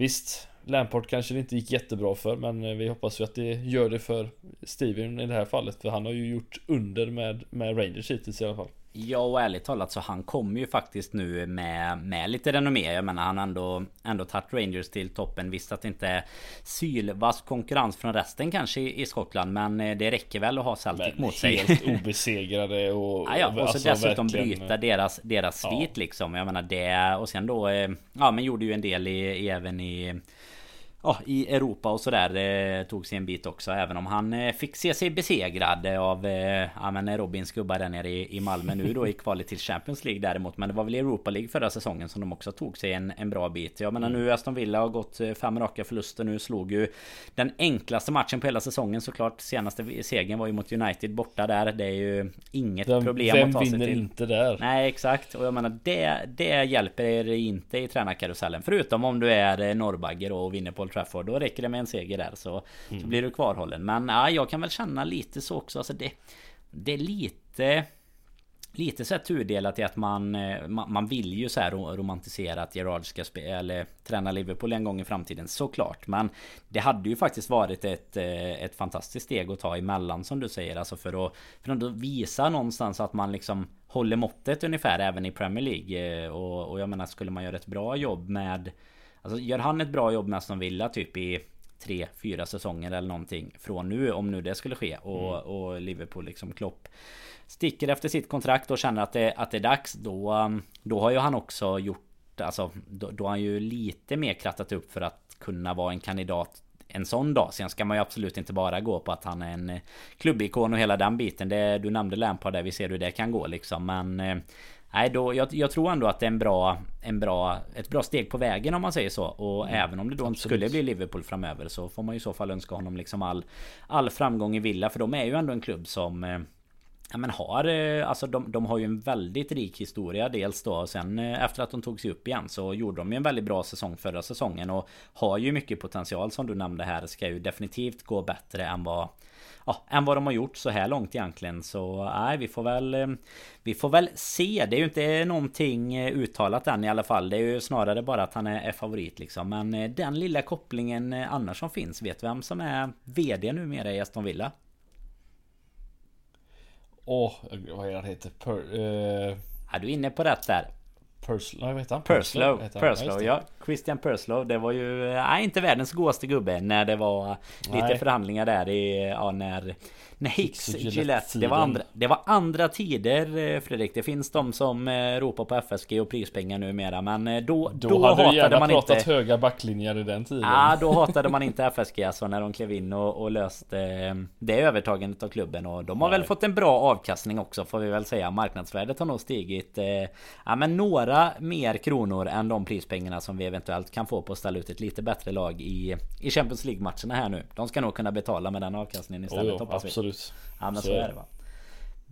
Visst, Lampard kanske det inte gick jättebra för men eh, vi hoppas ju att det gör det för Steven i det här fallet för han har ju gjort under med, med Rangers hittills i alla fall.
Ja och ärligt talat så han kommer ju faktiskt nu med, med lite renommé. Jag menar han har ändå, ändå tagit Rangers till toppen. Visst att det inte är sylvass konkurrens från resten kanske i, i Skottland. Men eh, det räcker väl att ha Celtic men mot sig.
Helt obesegrade och...
ja, ja, och så alltså dessutom verkligen... bryta deras, deras svit ja. liksom. Jag menar det och sen då... Eh, ja men gjorde ju en del i, i även i ja, i Europa och sådär eh, tog sig en bit också. Även om han eh, fick se sig besegrad av eh, ja, men Robins gubbar där nere i, i Malmö nu då i kvalet till Champions League däremot. Men det var väl Europa League förra säsongen som de också tog sig en, en bra bit. Jag menar nu Aston Villa har gått eh, fem raka förluster nu. Slog ju den enklaste matchen på hela säsongen såklart. Senaste segern var ju mot United borta där. Det är ju inget den, problem
att ta sig till. Vem vinner inte där?
Nej exakt. Och jag menar det, det hjälper er inte i tränarkarusellen. Förutom om du är eh, Norrbagger och vinner på Old Trafford. Då räcker det med en seger där så, mm. så blir du kvarhållen. Men ja, jag kan väl känna lite så också. Alltså det, det är lite... Lite så här tudelat i att man, eh, man, man vill ju så här romantisera att Gerard ska spela eller träna Liverpool en gång i framtiden såklart. Men det hade ju faktiskt varit ett, eh, ett fantastiskt steg att ta emellan som du säger. Alltså för att, för att visa någonstans att man liksom håller måttet ungefär även i Premier League. Eh, och, och jag menar skulle man göra ett bra jobb med Alltså gör han ett bra jobb med Aston Villa typ i tre, fyra säsonger eller någonting från nu om nu det skulle ske och, mm. och Liverpool liksom Klopp sticker efter sitt kontrakt och känner att det, att det är dags då um, Då har ju han också gjort Alltså då, då har han ju lite mer krattat upp för att kunna vara en kandidat en sån dag. Sen ska man ju absolut inte bara gå på att han är en klubbikon och hela den biten. Det, du nämnde Lampard där, vi ser hur det kan gå liksom. Men eh, Nej, då, jag, jag, tror ändå att det är en bra, en bra, ett bra steg på vägen om man säger så. Och mm, även om det då inte skulle bli Liverpool framöver så får man ju i så fall önska honom liksom all, all framgång i Villa. För de är ju ändå en klubb som eh, Ja men har, eh, alltså de, de har ju en väldigt rik historia dels då och sen eh, efter att de tog sig upp igen så gjorde de ju en väldigt bra säsong förra säsongen och har ju mycket potential som du nämnde här ska ju definitivt gå bättre än vad ja, än vad de har gjort så här långt egentligen. Så nej, vi får väl eh, Vi får väl se. Det är ju inte någonting eh, uttalat än i alla fall. Det är ju snarare bara att han är, favorit liksom. Men eh, den lilla kopplingen annars som finns. Vet vem som är VD numera i Aston Villa?
Åh, oh, vad är det han heter? Per, uh...
Är du inne på rätt där?
Purslow, vad heter han?
Purslow, Purslow, ja, Christian Purslow. Det var ju, nej, inte världens godaste gubbe när det var nej. lite förhandlingar där i, ja när Nej, Hicks Gillette. Det var, andra, det var andra tider eh, Fredrik. Det finns de som eh, ropar på FSG och prispengar numera. Men eh, då,
då, då hade hatade man pratat inte... höga backlinjer i den tiden.
Ja, då hatade man inte FSG alltså när de klev in och, och löste det övertagandet av klubben. Och de har Nej. väl fått en bra avkastning också får vi väl säga. Marknadsvärdet har nog stigit ja, men några mer kronor än de prispengarna som vi eventuellt kan få på att ställa ut ett lite bättre lag i, i Champions League-matcherna här nu. De ska nog kunna betala med den avkastningen istället oh, hoppas
absolut.
vi. Ja men så, så är det va.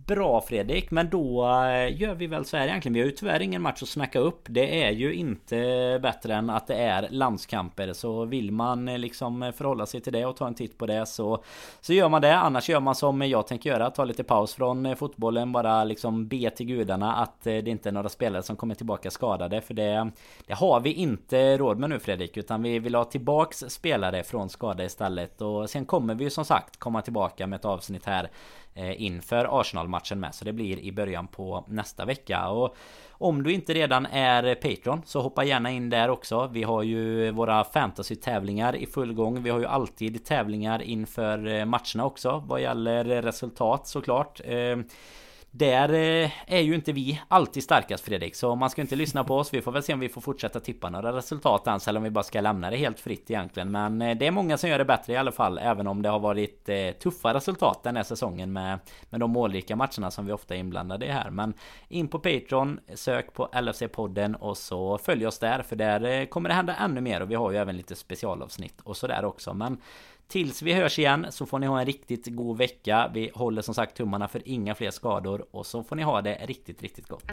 Bra Fredrik, men då eh, gör vi väl så här egentligen. Vi har ju tyvärr ingen match att snacka upp. Det är ju inte bättre än att det är landskamper. Så vill man eh, liksom förhålla sig till det och ta en titt på det så, så gör man det. Annars gör man som jag tänker göra. Ta lite paus från eh, fotbollen. Bara liksom be till gudarna att det inte är några spelare som kommer tillbaka skadade. För det, det har vi inte råd med nu Fredrik. Utan vi vill ha tillbaks spelare från skada istället. Och sen kommer vi ju som sagt komma tillbaka med ett avsnitt här Eh, inför Arsenal-matchen med. Så det blir i början på nästa vecka. Och om du inte redan är Patreon så hoppa gärna in där också. Vi har ju våra fantasy-tävlingar i full gång. Vi har ju alltid tävlingar inför eh, matcherna också vad gäller resultat såklart. Eh, där eh, är ju inte vi alltid starkast Fredrik Så man ska inte lyssna på oss. Vi får väl se om vi får fortsätta tippa några resultat ens Eller om vi bara ska lämna det helt fritt egentligen. Men eh, det är många som gör det bättre i alla fall Även om det har varit eh, tuffa resultat den här säsongen med, med de målrika matcherna som vi ofta är inblandade i här. Men in på Patreon Sök på LFC-podden och så följ oss där För där kommer det hända ännu mer Och vi har ju även lite specialavsnitt och sådär också. Men Tills vi hörs igen så får ni ha en riktigt god vecka. Vi håller som sagt tummarna för inga fler skador och så får ni ha det riktigt, riktigt gott.